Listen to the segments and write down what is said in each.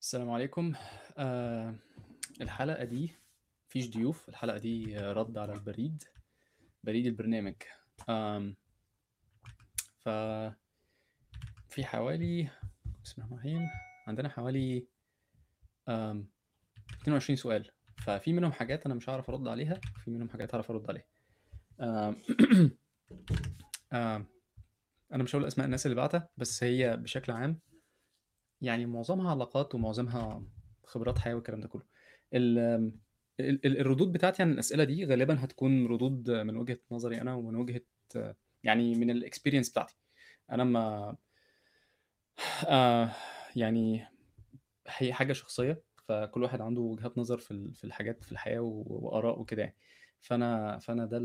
السلام عليكم. آه الحلقة دي مفيش ضيوف الحلقة دي رد على البريد بريد البرنامج. آم ف في حوالي بسم الله الرحمن الرحيم عندنا حوالي آم 22 سؤال. ففي منهم حاجات أنا مش هعرف أرد عليها في منهم حاجات هعرف أرد عليها. آم آم أنا مش هقول أسماء الناس اللي بعتها بس هي بشكل عام يعني معظمها علاقات ومعظمها خبرات حياة والكلام ده كله ال ال ال الردود بتاعتي عن الأسئلة دي غالبًا هتكون ردود من وجهة نظري أنا ومن وجهة يعني من الexperience بتاعتي. أنا ما آآ يعني هي حاجة شخصية، فكل واحد عنده وجهات نظر في في الحاجات في الحياة و وآراء وكده يعني. فأنا فأنا ده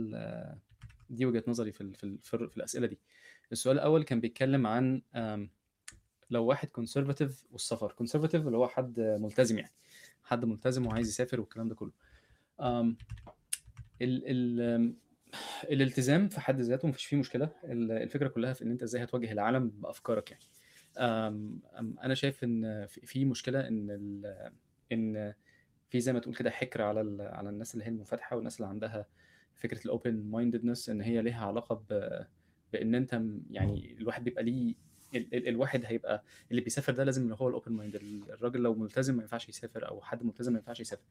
دي وجهة نظري في في في الأسئلة دي. السؤال الأول كان بيتكلم عن لو واحد conservative والسفر، conservative اللي هو حد ملتزم يعني، حد ملتزم وعايز يسافر والكلام ده كله. ال ال الالتزام في حد ذاته ما فيش فيه مشكلة، ال الفكرة كلها في إن أنت إزاي هتواجه العالم بأفكارك يعني. آمم أنا شايف إن في إن ال إن في زي ما تقول كده حِكر على على الناس اللي هي المنفتحة والناس اللي عندها فكرة الopen mindedness إن هي ليها علاقة ب بإن أنت م يعني الواحد بيبقى ليه ال ال الواحد هيبقى اللي بيسافر ده لازم اللي هو الopen mind ال الراجل لو ملتزم ما ينفعش يسافر أو حد ملتزم ما ينفعش يسافر.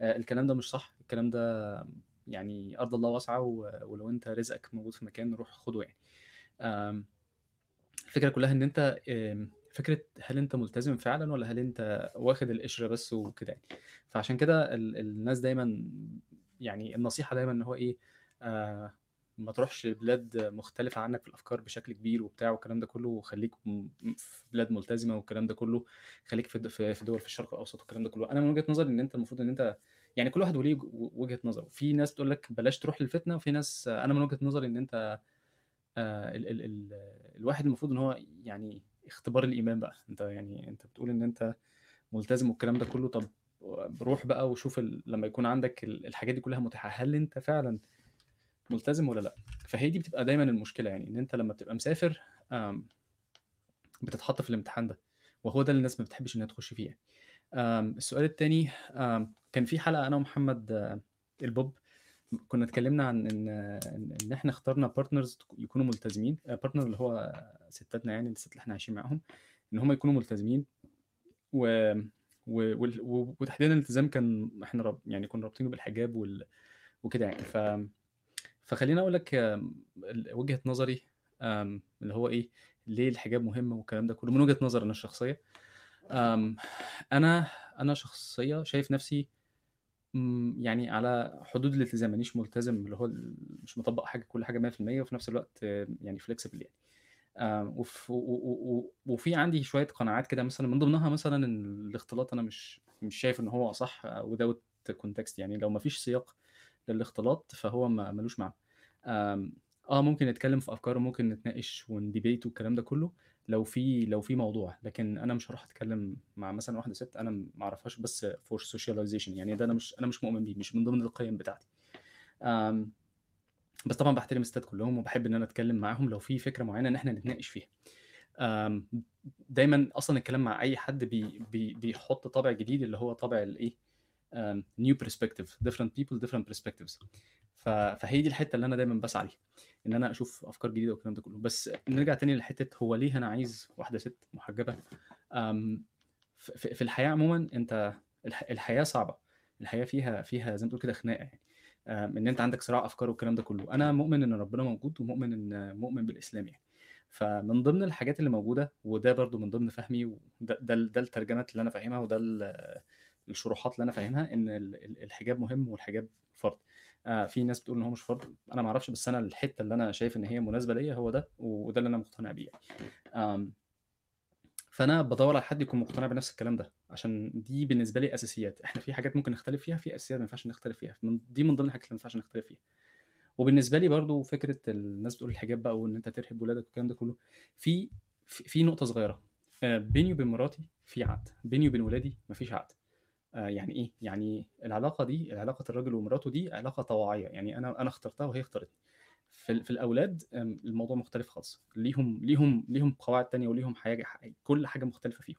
آآ الكلام ده مش صح، الكلام ده يعني أرض الله واسعة و ولو أنت رزقك موجود في مكان روح خُده يعني. آمم الفكرة كلها إن أنت آمم فكرة هل أنت ملتزم فعلًا والّا هل أنت واخد القشرة بس وكده يعني. فعشان كده ال الناس دايمًا يعني النصيحة دايمًا إن هو إيه، آآ ما تروحش بلاد مختلفة عنك في الأفكار بشكل كبير وبتاع والكلام ده كله، وخليك في بلاد ملتزمة والكلام ده كله، خليك في في دول في الشرق الأوسط والكلام ده كله. أنا من وجهة نظري إن أنت المفروض إن أنت يعني كل واحد وليه ج وجهة نظره، في ناس تقول لك بلاش تروح للفتنة، وفي ناس أنا من وجهة نظري إن أنت آآ ال ال ال الواحد المفروض إن هو يعني اختبار الإيمان بقى، أنت يعني أنت بتقول إن أنت ملتزم والكلام ده كله، طب روح بقى وشوف لمّا يكون عندك ال الحاجات دي كلها متاحة، هل أنت فعلًا ملتزم والّا لأ؟ فهي دي بتبقى دايمًا المشكلة يعني، إن أنت لمّا بتبقى مسافر بتتحط في الامتحان ده، وهو ده اللي الناس ما بتحبش إنها تخش فيه يعني. السؤال التاني آمم كان في حلقة أنا ومحمد البوب كنا اتكلمنا عن إن إن إحنا اخترنا تك يكونوا ملتزمين، آآ partner اللي هو ستاتنا يعني الستات اللي إحنا عايشين معاهم، إن هم يكونوا ملتزمين و و وتحديدًا الالتزام كان إحنا راب يعني كنا رابطينه بالحجاب وال وكده يعني. ف فخلّيني أقول لك ال وجهة نظري اللي هو إيه، ليه الحجاب مهم والكلام ده كله، من وجهة نظري أنا الشخصية. آمم أنا أنا شخصية شايف نفسي يعني على حدود الالتزام، مانيش ملتزم اللي هو مش مطبّق حاجة كل حاجة 100% وفي نفس الوقت يعني flexible يعني. وفي عندي شوية قناعات كده مثلًا من ضمنها مثلًا إن الاختلاط أنا مش مش شايف إن هو صح without context يعني لو ما فيش سياق للاختلاط فهو ما ما لوش معنى. آه ممكن نتكلم في أفكار وممكن نتناقش ونديبيت والكلام ده كله، لو في لو في موضوع، لكن أنا مش هاروح أتكلم مع مثلًا واحدة ست أنا ما أعرفهاش بس for socialization يعني ده أنا مش أنا مش مؤمن بيه، مش من ضمن القيم بتاعتي. آمم بس طبعًا باحترم الستات كلّهم وباحب إن أنا أتكلم معاهم لو في فكرة معينة إن إحنا نتناقش فيها. دايمًا أصلًا الكلام مع أي حد بي بي بيحط طابع جديد اللي هو طابع الإيه، آمم new perspective different people different perspectives. ف فهي دي الحتة اللي أنا دايمًا باسعى ليها، إن أنا أشوف أفكار جديدة والكلام ده كله. بس نرجع تاني لحتة هو ليه أنا عايز واحدة ست ف في الحياة عمومًا أنت الح الحياة صعبة، الحياة فيها فيها زي ما تقول كده خناقة يعني، إن أنت عندك صراع أفكار والكلام ده كله. أنا مؤمن إن ربنا موجود ومؤمن إن مؤمن بالإسلام يعني. فمن ضمن الحاجات اللي موجودة وده برضه من ضمن فهمي وده ده ده الترجمات اللي أنا فاهمها وده الشروحات اللي أنا فاهمها ال الحجاب مهم والحجاب فرض. آآ في ناس بتقول إن هو مش فرض، أنا ما أعرفش بس أنا الحتة اللي أنا شايف إن هي مناسبة ليّا هو ده، وده اللي أنا مقتنع بيه يعني. آمم فأنا بادوّر على حد يكون مقتنع بنفس الكلام ده، عشان دي بالنسبة لي أساسيات، إحنا في حاجات ممكن نختلف فيها، في أساسيات ما ينفعش نختلف فيها، دي من ضمن الحاجات اللي ما ينفعش نختلف فيها. وبالنسبة لي برضه فكرة الناس بتقول الحجاب بقى وإن أنت ترهب ولادك والكلام ده كله، في في نقطة صغيرة، آآ بيني وبين مراتي في عقد، بيني وبين ولادي ما فيش عقد. آآ يعني إيه؟ يعني العلاقة دي علاقة الراجل ومراته دي علاقة طواعية، يعني أنا أنا اخترتها وهي اختارتني. في في الأولاد آمم الموضوع مختلف خالص، ليهم ليهم ليهم قواعد تانية وليهم حاجة ح كل حاجة مختلفة فيهم.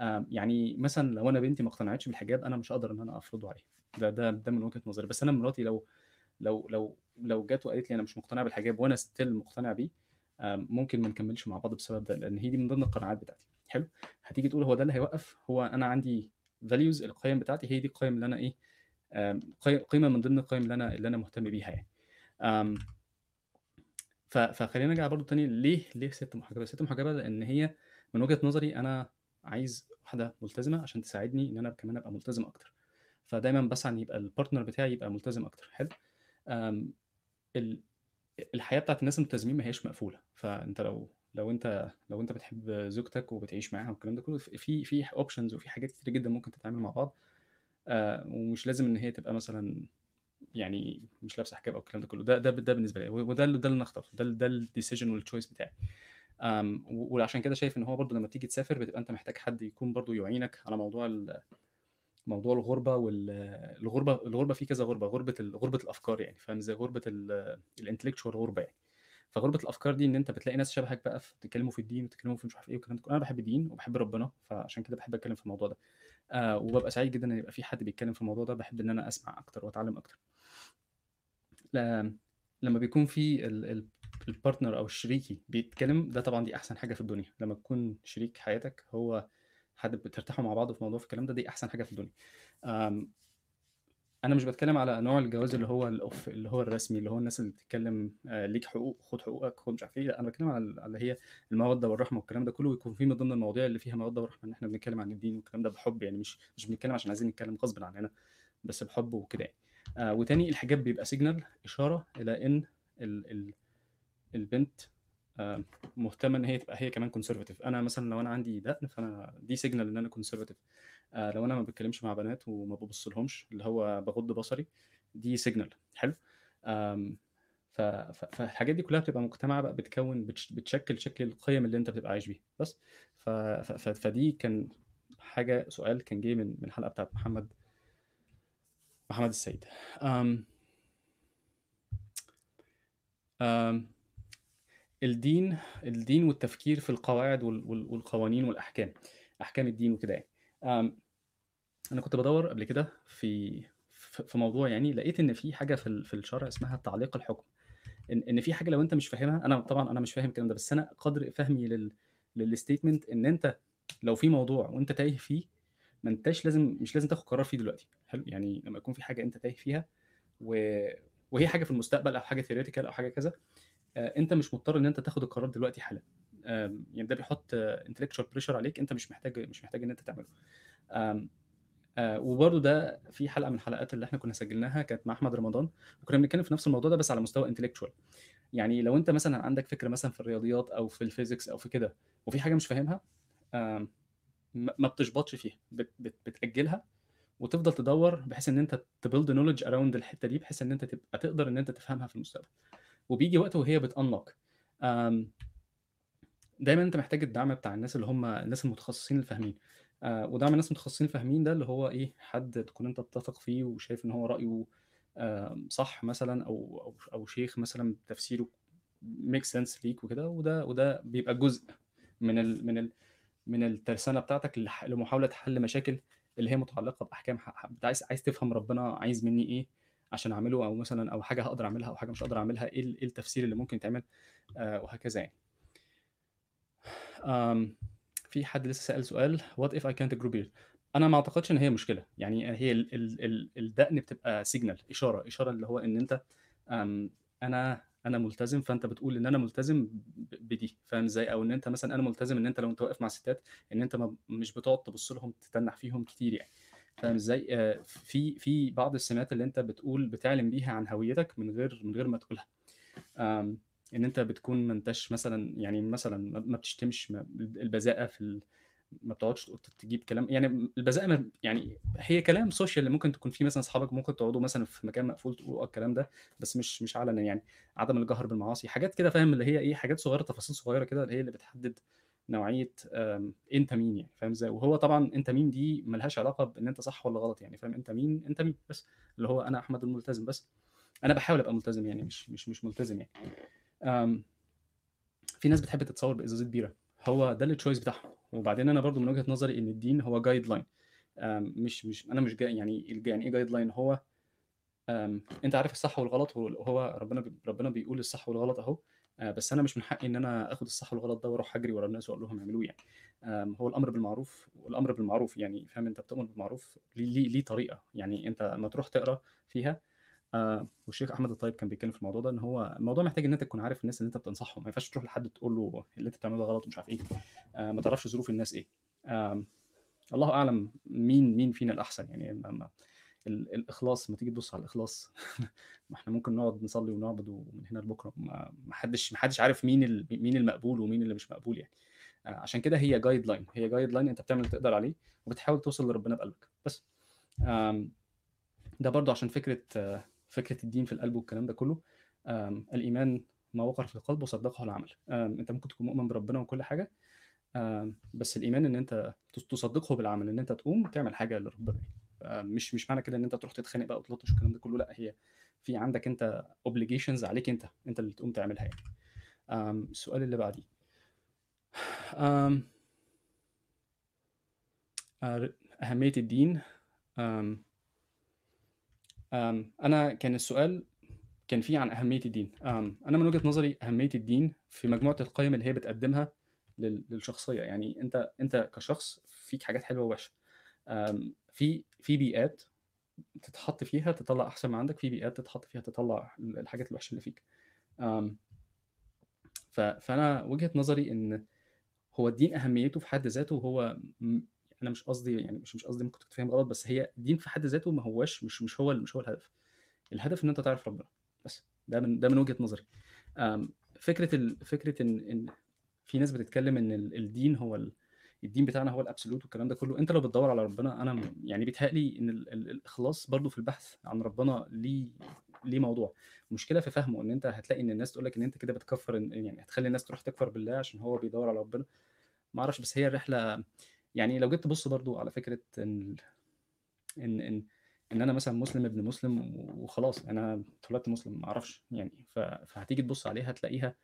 آمم، يعني مثلًا لو أنا بنتي ما اقتنعتش بالحجاب، أنا مش هاقدر إن أنا أفرضه عليها، ده ده ده من وجهة نظري، بس أنا مراتي لو لو لو لو جات وقالت لي أنا مش مقتنعة بالحجاب وأنا still مقتنع بيه، آمم، ممكن ما نكمّلش مع بعض بسبب ده، لإن هي دي من ضمن القناعات بتاعتي، حلو؟ هتيجي تقول هو ده اللي هيوقّف؟ هو أنا عندي values القيم بتاعتي هي دي القيم اللي أنا إيه، آمم، قي قيمة من ضمن القيم اللي أنا اللي أنا مهتم بيها يعني. فخلّينا نرجع برضه تاني ليه ليه سِت محجبة؟ سِت محجبة لإن هي من وجهة نظري أنا عايز واحدة ملتزمة عشان تساعدني إن أنا كمان أبقى ملتزم أكتر، فدايمًا باسعى إن يبقى الpartner بتاعي يبقى ملتزم أكتر، حلو؟ آمم ال الحياة بتاعة الناس الملتزمين ما هياش مقفولة، فأنت لو لو أنت لو أنت بتحب زوجتك وبتعيش معاها والكلام ده كلّه، في في options وفي حاجات كتيرة جدًا ممكن تتعمل مع بعض، آآ ومش لازم إن هي تبقى مثلًا يعني مش لابسة حجاب أو الكلام ده كلّه، ده ده ده بالنسبة لي، وده ال ده اللي أنا اخترته، ده ده الdecision والchoice بتاعي. وعشان كده شايف إن هو برضه لمّا تيجي تسافر بتبقى أنت محتاج حد يكون برضه يعينك على موضوع موضوع الغُربة وال الغُربة الغُربة في كذا غُربة، غُربة ال غُربة الأفكار يعني، فاهم إزاي؟ غُربة ال الintellectual غُربة يعني. فغُربة الأفكار دي إن أنت بتلاقي ناس شبهك بقى بتتكلموا في الدين وبتتكلموا في مش عارف إيه والكلام ده كلّه، أنا باحب الدين وباحب ربنا، فعشان كده باحب أتكلم في الموضوع ده. آآ وبابقى سعيد جدًا إن يبقى في حد بيتكلم في الموضوع ده، باحب إن أنا أسمع أكتر وأتعلم أكتر. ل لمّا بيكون في ال ال الpartner أو شريكي بيتكلم، ده طبعًا دي أحسن حاجة في الدنيا، لمّا تكون شريك حياتك هو حد بترتاحوا مع بعض في موضوع في الكلام ده، دي أحسن حاجة في الدنيا. أنا مش باتكلم على نوع الجواز اللي هو الأُف اللي هو الرسمي، اللي هو الناس اللي بتتكلم آآ ليك حقوق، خُد حقوقك، خُد مش عارف لأ، أنا باتكلم على ال على اللي هي المودة والرحمة والكلام ده كلّه، ويكون في من ضمن المواضيع اللي فيها مودة ورحمة إن إحنا بنتكلم عن الدين والكلام ده بحُب يعني، مش مش بنتكلم عشان عايزين نتكلم غصبٍ عننا، بس بحُب وكده يعني. آآ وتاني الحجاب بيبقى signal إشارة إلى إن ال ال البنت آآ مهتمة إن هي تبقى هي كمان conservative. أنا مثلًا لو أنا عندي دقن، فأنا دي signal إن أنا conservative. آآ لو أنا ما باتكلمش مع بنات وما بابُصّلهمش، اللي هو باغُض بصري، دي signal حلو؟ فالحاجات دي كلّها بتبقى مجتمعة بقى بتكوّن بتش بتشكِّل شكل القيم اللي أنت بتبقى عايش بيها، بس. فدي كان حاجة سؤال كان جِه من من الحلقة بتاعة محمد محمد السيد. آمم آمم الدين الدين والتفكير في القواعد وال وال والقوانين والأحكام، أحكام الدين وكده يعني. أنا كنت بادوّر قبل كده في في موضوع يعني، لقيت إن في حاجة في في الشرع اسمها تعليق الحكم، إن إن في حاجة لو أنت مش فاهمها أنا طبعًا أنا مش فاهم الكلام ده، بس أنا قدر فهمي لل للstatement إن أنت لو في موضوع وأنت تايه فيه، ما أنتاش لازم مش لازم تاخد قرار فيه دلوقتي، حلو؟ يعني لمّا يكون في حاجة أنت تايه فيها و وهي حاجة في المستقبل أو حاجة theoretical أو حاجة كذا، آآ أنت مش مضطر إن أنت تاخد القرار دلوقتي حالًا. يعني ده بيحُط intellectual pressure عليك أنت مش محتاج مش محتاج إن أنت تعمله. آمم آآ وبرضه ده في حلقة من الحلقات اللي إحنا كنا سجّلناها كانت مع أحمد رمضان، وكنا بنتكلم في نفس الموضوع ده بس على مستوى intellectual. يعني لو أنت مثلًا عندك فكرة مثلًا في الرياضيات أو في الphysics أو في كده، وفي حاجة مش فاهمها، ما بتشبطش فيها، بت بت بتأجّلها وتفضل تدوّر بحيث إن أنت تbuild knowledge around الحتّة دي، بحيث إن أنت تبقى تقدر إن أنت تفهمها في المستقبل. وبييجي وقت وهي. آمم دايمًا أنت محتاج الدعم بتاع الناس اللي هم الناس المتخصصين الفاهمين. آآ ودعم الناس المتخصصين الفاهمين ده اللي هو إيه، حد تكون أنت بتثق فيه وشايف إن هو آمم صح مثلًا أو أو شيخ مثلًا تفسيره make sense ليك وكده، وده وده بيبقى جزء من ال من ال من الترسانة بتاعتك لح لمحاولة حل مشاكل اللي هي ح ح أنت عايز عايز تفهم ربنا عايز منّي إيه عشان أعمله أو مثلًا أو حاجة هاقدر أعملها أو حاجة مش هاقدر أعملها، إيه ال إيه التفسير اللي ممكن يتعمل آآ وهكذا يعني. في حد لسه سأل سؤال what if I can't grow beard؟ أنا ما أعتقدش إن هي مشكلة، يعني هي ال ال ال الدقن بتبقى signal إشارة، إشارة اللي هو إن أنت آمم أنا أنا ملتزم، فأنت بتقول إن أنا ملتزم بدي، فاهم إزاي؟ أو إن أنت مثلًا أنا ملتزم إن أنت لو أنت واقف مع ستات أنت ما مش بتقعد تبُص لهم تتنّح فيهم كتير يعني، فاهم إزاي؟ آآ في في بعض السمات اللي أنت بتقول بتعلن بيها عن هويتك من غير من غير ما تقولها. إن أنت بتكون ما أنتاش مثلًا يعني مثلًا ما بتشتمش، ما البذاءة في ال ما بتقعدش تجيب كلام يعني البذاءة ما يعني هي كلام social اللي ممكن تكون فيه مثلًا أصحابك ممكن تقعدوا مثلًا في مكان مقفول تقولوا آه الكلام ده، بس مش مش علنًا يعني. عدم الجهر بالمعاصي، حاجات كده فاهم اللي هي إيه، حاجات صغيرة، تفاصيل صغيرة كده اللي هي اللي بتحدد نوعية آمم أنت مين يعني، فاهم إزاي؟ وهو طبعًا أنت مين دي ما لهاش علاقة بإن أنت صح والّا غلط يعني، فاهم؟ أنت مين، أنت مين بس، اللي هو أنا أحمد الملتزم بس. أنا باحاول أبقى ملتزم يعني مش مش مش ملتزم يعني. في ناس بتحب تتصوّر بإزازة بيرة، هو ده الchoice بتاعهم، وبعدين أنا برضه من وجهة نظري إن الدين هو guideline آمم، مش مش أنا مش جا يعني يعني إيه guideline هو آمم، أنت عارف الصح والغلط وهو ربنا ربنا بيقول الصح والغلط آآ، بس أنا مش من حقي إن أنا آخد الصح والغلط ده وأروح أجري ورا الناس وأقول لهم اعملوه يعني. هو الأمر بالمعروف والأمر بالمعروف يعني فاهم أنت بتؤمر بالمعروف ليه ليه طريقة، يعني أنت أمّا تروح تقرأ فيها آآ، والشيخ أحمد الطيب كان بيتكلم في الموضوع ده، إن هو الموضوع محتاج إن أنت تكون عارف الناس اللي أنت بتنصحهم، ما ينفعش تروح لحد تقول له اللي أنت بتعمله ده غلط ومش عارف إيه، آآ، ما تعرفش ظروف الناس إيه. آمم، الله أعلم مين مين فينا الأحسن يعني ما ما تيجي تبُص على الإخلاص ما إحنا ممكن نقعد نصلي ونعبد ومن هنا لبكرة ما حدش ما حدش عارف مين مين المقبول ومين اللي مش مقبول يعني. آآ، عشان كده هي guideline هي guideline أنت بتعمل اللي تقدر عليه وبتحاول توصل لربنا بقلبك بس. ده برضه عشان فكرة فكرة الدين في القلب والكلام ده كله، آمم، الإيمان ما وقر في القلب وصدقه العمل. آمم، أنت ممكن تكون مؤمن بربنا وكل آمم، بس الإيمان إن أنت تص تصدقه بالعمل، إن أنت تقوم تعمل حاجة لربنا يعني. مش مش معنى كده إن أنت تروح تتخانق بقى وتلطش والكلام ده كله، لأ هي في عندك أنت obligations عليك أنت، أنت اللي تقوم تعملها يعني. السؤال اللي بعديه. آآ، أهمية الدين، آمم آمم، أنا كان السؤال كان فيه عن أهمية الدين. أنا من وجهة نظري أهمية الدين في مجموعة القيم اللي هي بتقدمها لل للشخصية، يعني أنت أنت كشخص فيك حاجات حلوة ووحشة. في في بيئات تتحط فيها تطلّع أحسن ما عندك، في بيئات تتحط فيها تطلّع ال الحاجات الوحشة اللي فيك. آمم ف فأنا وجهة نظري إن هو الدين أهميته في حد ذاته هو م أنا مش قصدي يعني مش مش قصدي ممكن تكون فاهم غلط، بس هي الدين في حد ذاته ما هواش مش مش هو مش هو الهدف. الهدف إن أنت تعرف ربنا بس، ده من ده من وجهة نظري. ال فكرة إن إن في ناس بتتكلم ال الدين هو ال الدين بتاعنا هو الabsolute والكلام ده كله، أنت لو بتدوّر على ربنا أنا م يعني بيتهيأ لي إن ال ال الإخلاص برضه في البحث عن ربنا ليه ليه موضوع. المشكلة في فهمه، إن أنت هتلاقي إن الناس تقول لك إن أنت كده بتكفّر يعني هتخلّي الناس تروح تكفر بالله عشان هو بيدوّر على ربنا. ما أعرفش، بس هي الرحلة يعني لو جيت تبُص برضه على فكرة إن إن إن إن أنا مثلًا مسلم ابن مسلم وخلاص، أنا اتولدت مسلم ما أعرفش يعني، فهتيجي تبُص عليها هتلاقيها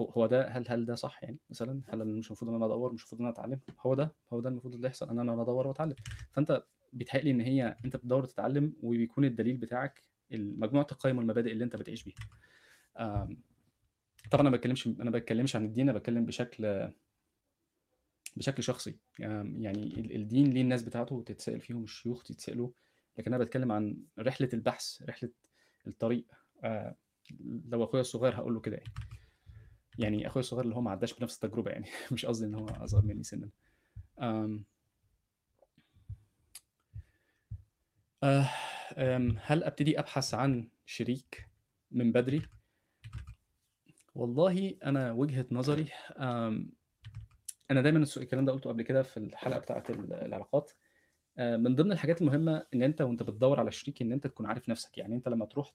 هو ده هل هل ده صح يعني مثلًا؟ هل مش المفروض إن أنا أدوّر، مش المفروض إن أنا أتعلّم؟ هو ده هو ده المفروض اللي يحصل، إن أنا أدوّر وأتعلّم. فأنت بيتهيأ لي إن هي أنت بتدوّر وتتعلّم وبيكون الدليل بتاعك ال مجموعة القيم والمبادئ اللي أنت بتعيش بيها. طبعًا أنا ما باتكلمش أنا ما باتكلمش عن الدين، أنا باتكلم بشكل بشكل شخصي. يعني ال الدين ليه الناس بتاعته تتسأل فيهم الشيوخ يتسألوا، لكن أنا باتكلم عن رحلة البحث، رحلة الطريق. آآ، لو أخويا الصغير هاقول له كده يعني. يعني أخويا الصغير اللي هو ما عدّاش بنفس التجربة يعني، مش قصدي إن هو أصغر منّي سِنًا. آمم آآ، آمم، هل أبتدي أبحث عن شريك من بدري؟ والله أنا وجهة نظري أنا دايمًا الكلام ده قُلته قبل كده في الحلقة بتاعة ال العلاقات. آآ، من ضمن الحاجات المهمة إن أنت وأنت بتدوّر على شريك إن أنت تكون عارف نفسك، يعني أنت لمّا تروح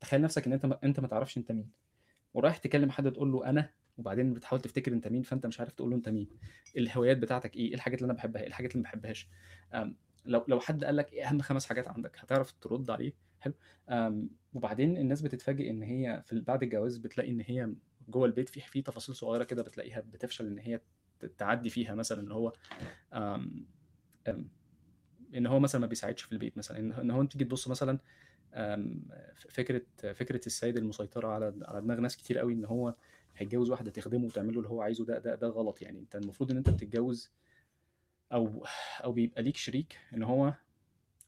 تخيّل نفسك إن أنت ما أنت ما تعرفش أنت مين، ورايح تكلم حد تقول له أنا، وبعدين بتحاول تفتكر أنت مين، فأنت مش عارف تقول له أنت مين. الهوايات بتاعتك إيه، إيه الحاجات اللي أنا باحبها، إيه الحاجات اللي ما باحبهاش. آمم، لو لو حد قال لك إيه أهم 5 حاجات عندك، هتعرف ترُد عليه؟ حلو. وبعدين الناس بتتفاجئ إن هي في بعد الجواز بتلاقي إن هي جوّه البيت في في تفاصيل صغيرة كده بتلاقيها بتفشل إن هي تعدّي فيها مثلًا اللي هو آمم، آمم، إن هو مثلًا ما بيساعدش في البيت مثلًا، إن هو أنتِ تيجي تبُص مثلًا آمم، ف فكرة فكرة السيد المسيطرة على على دماغ ناس كتير أوي إن هو هيتجوّز واحدة تخدمه وتعمل له اللي هو عايزه، ده ده ده غلط يعني. أنت المفروض إن أنت بتتجوّز أو أو بيبقى ليك شريك إن هو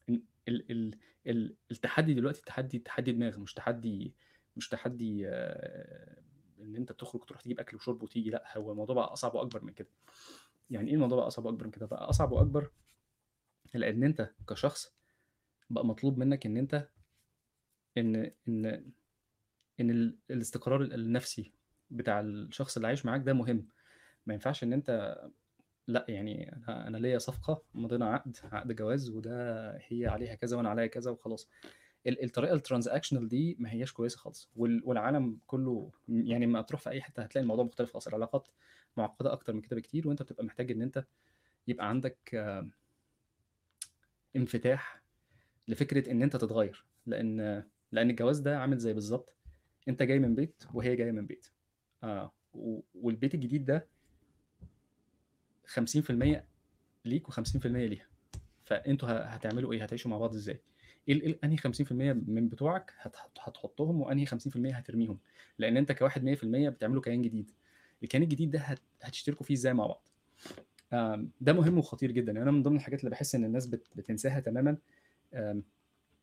ال ال ال ال التحدي دلوقتي تحدي تحدي دماغ، مش تحدي مش تحدي إن أنت تخرج تروح تجيب أكل وشرب وتيجي، لأ، هو الموضوع بقى أصعب وأكبر من كده. يعني إيه الموضوع بقى أصعب وأكبر من كده؟ بقى أصعب وأكبر لإن أنت كشخص بقى مطلوب منّك إن أنت إن إن ال الاستقرار ال النفسي بتاع الشخص اللي عايش معاك ده مهم. ما ينفعش إن أنت لأ، يعني أنا أنا ليّا صفقة، مضينا عقد، عقد جواز وده هي عليها كذا وأنا عليّا كذا وخلاص. ال الطريقة الtransactional دي ما هياش كويسة خالص، وال والعالم كُلّه يعني أمّا تروح في أي حتة هتلاقي الموضوع مختلف خالص، العلاقات معقدة أكتر من كده بكتير، وأنت بتبقى محتاج إن أنت يبقى عندك انفتاح لفكرة إن أنت تتغيّر، لإن لإن الجواز ده عامل زي بالضبط أنت جاي من بيت وهي جاية من بيت. آه، والبيت الجديد ده 50% ليك و50% ليها. فأنتوا هتعملوا إيه؟ هتعيشوا مع بعض إزاي؟ أنهي 50% من بتوعك هت- هتحطهم وأنهي 50% هترميهم. لأن أنت كواحد 100% بتعملوا كيان جديد. الكيان الجديد ده هت- هتشتركوا فيه إزاي مع بعض؟ ده مهم وخطير جدا. أنا من ضمن الحاجات اللي بحس إن الناس بت- بتنساها تماما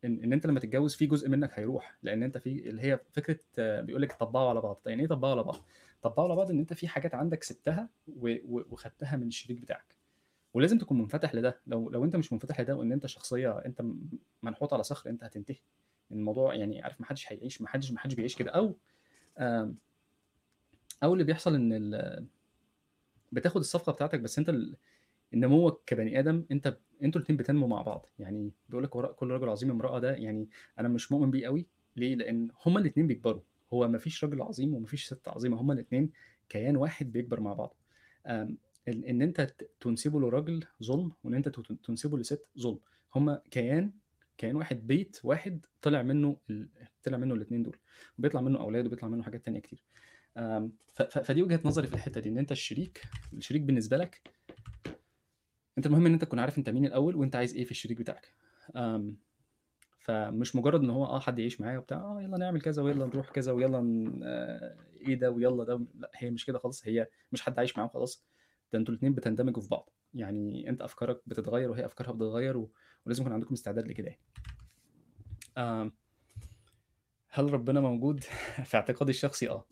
إن إن أنت لما تتجوز في جزء منك هيروح لأن أنت في اللي هي فكرة آه، بيقول لك طبقوا على بعض. يعني إيه طبقوا على بعض؟ طبقوا على بعض إن أنت في حاجات عندك سبتها وخدتها من الشريك بتاعك. ولازم تكون منفتح لده. لو لو أنت مش منفتح لده وإن أنت شخصية أنت م- منحوت على صخر أنت هتنتهي. الموضوع يعني عارف ما حدش هيعيش ما حدش ما حدش بيعيش كده. أو أو اللي بيحصل إن بتاخد الصفقة بتاعتك بس أنت نموك كبني آدم أنت أنتوا الاثنين بتنموا مع بعض. يعني بيقول لك وراء كل رجل عظيم امرأة ده يعني أنا مش مؤمن بيه قوي. ليه؟ لأن هما الاثنين بيكبروا. هو ما فيش راجل عظيم وما فيش ست عظيمة. هما الاثنين كيان واحد بيكبر مع بعض. إن أنت تنسبه لراجل ظلم وإن أنت تنسبه لست ظلم. هما كيان كيان واحد بيت واحد طلع منه ال... طلع منه الاثنين دول. وبيطلع منه أولاد وبيطلع منه حاجات تانية كتير. فدي وجهة نظري في الحتة دي إن أنت الشريك الشريك بالنسبة لك انت المهم ان انت تكون عارف انت مين الأول وانت عايز إيه في الشريك بتاعك. أم فمش مجرد ان هو آه حد يعيش معايا وبتاع آه يلا نعمل كذا ويلا نروح كذا ويلا ن- آه إيه ده ويلا ده لا هي مش كده خالص هي مش حد عايش معاه خلاص. ده أنتوا الاثنين بتندمجوا في بعض. يعني انت افكارك بتتغير وهي افكارها بتتغير و... ولازم يكون عندكم استعداد لكده يعني. أم هل ربنا موجود؟ في اعتقادي الشخصي آه.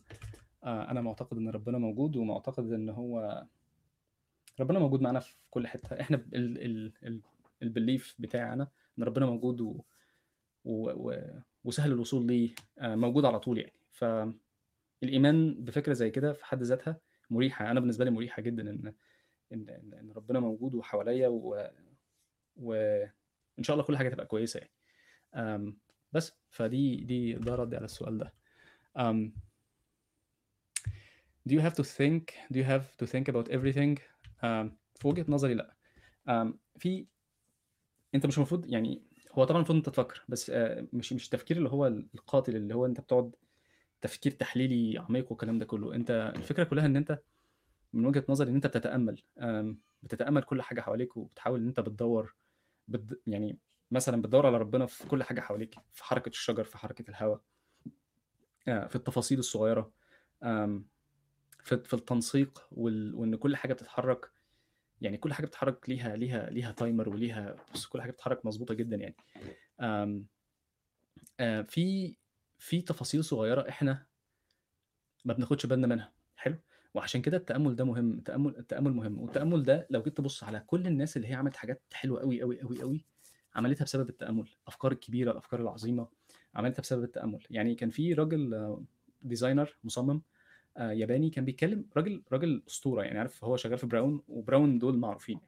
آه، أنا معتقد إن ربنا موجود ومعتقد إن هو ربنا موجود معانا في كل حتة. إحنا ال ال ال البليف بتاعي أنا إن ربنا موجود و و و وسهل الوصول ليه آه، موجود على طول يعني. فالايمان بفكرة زي كده في حد ذاتها مريحة. أنا بالنسبة لي مريحة جدا ان ان ان ربنا موجود وحواليا و وان شاء الله كل حاجة تبقى كويسة يعني. آم، بس فدي دي ده ردي على السؤال ده. um, do you have to think do you have to think about everything في وجهة نظري لا في انت مش المفروض يعني هو طبعا المفروض انت تفكر بس آه، مش مش التفكير اللي هو القاتل اللي هو انت بتقعد تفكير تحليلي عميق والكلام ده كله انت الفكرة كلها إن انت من وجهة نظري إن انت بتتأمل بتتأمل كل حاجة حواليك وبتحاول إن انت بتدور بت يعني مثلا بتدور على ربنا في كل حاجة حواليك في حركة الشجر في حركة الهواء آه، في التفاصيل الصغيرة في التنسيق. وإن كل حاجة بتتحرك يعني كل حاجة بتتحرك ليها ليها ليها تايمر وليها بص كل حاجة بتتحرك مظبوطة جدا يعني. آم، آه، في في تفاصيل صغيرة إحنا ما بناخدش بالنا منها. حلو؟ وعشان كده التأمل ده مهم. التأمل التأمل مهم. والتأمل ده لو جيت تبص على كل الناس اللي هي عملت حاجات حلوة قوي قوي قوي قوي عملتها بسبب التأمل. الافكار الكبيره الأفكار العظيمة عملتها بسبب التأمل. يعني كان في راجل designer مصمم آه، ياباني كان بيتكلم راجل راجل أسطورة يعني عارف هو شغال في براون وبراون دول معروفين.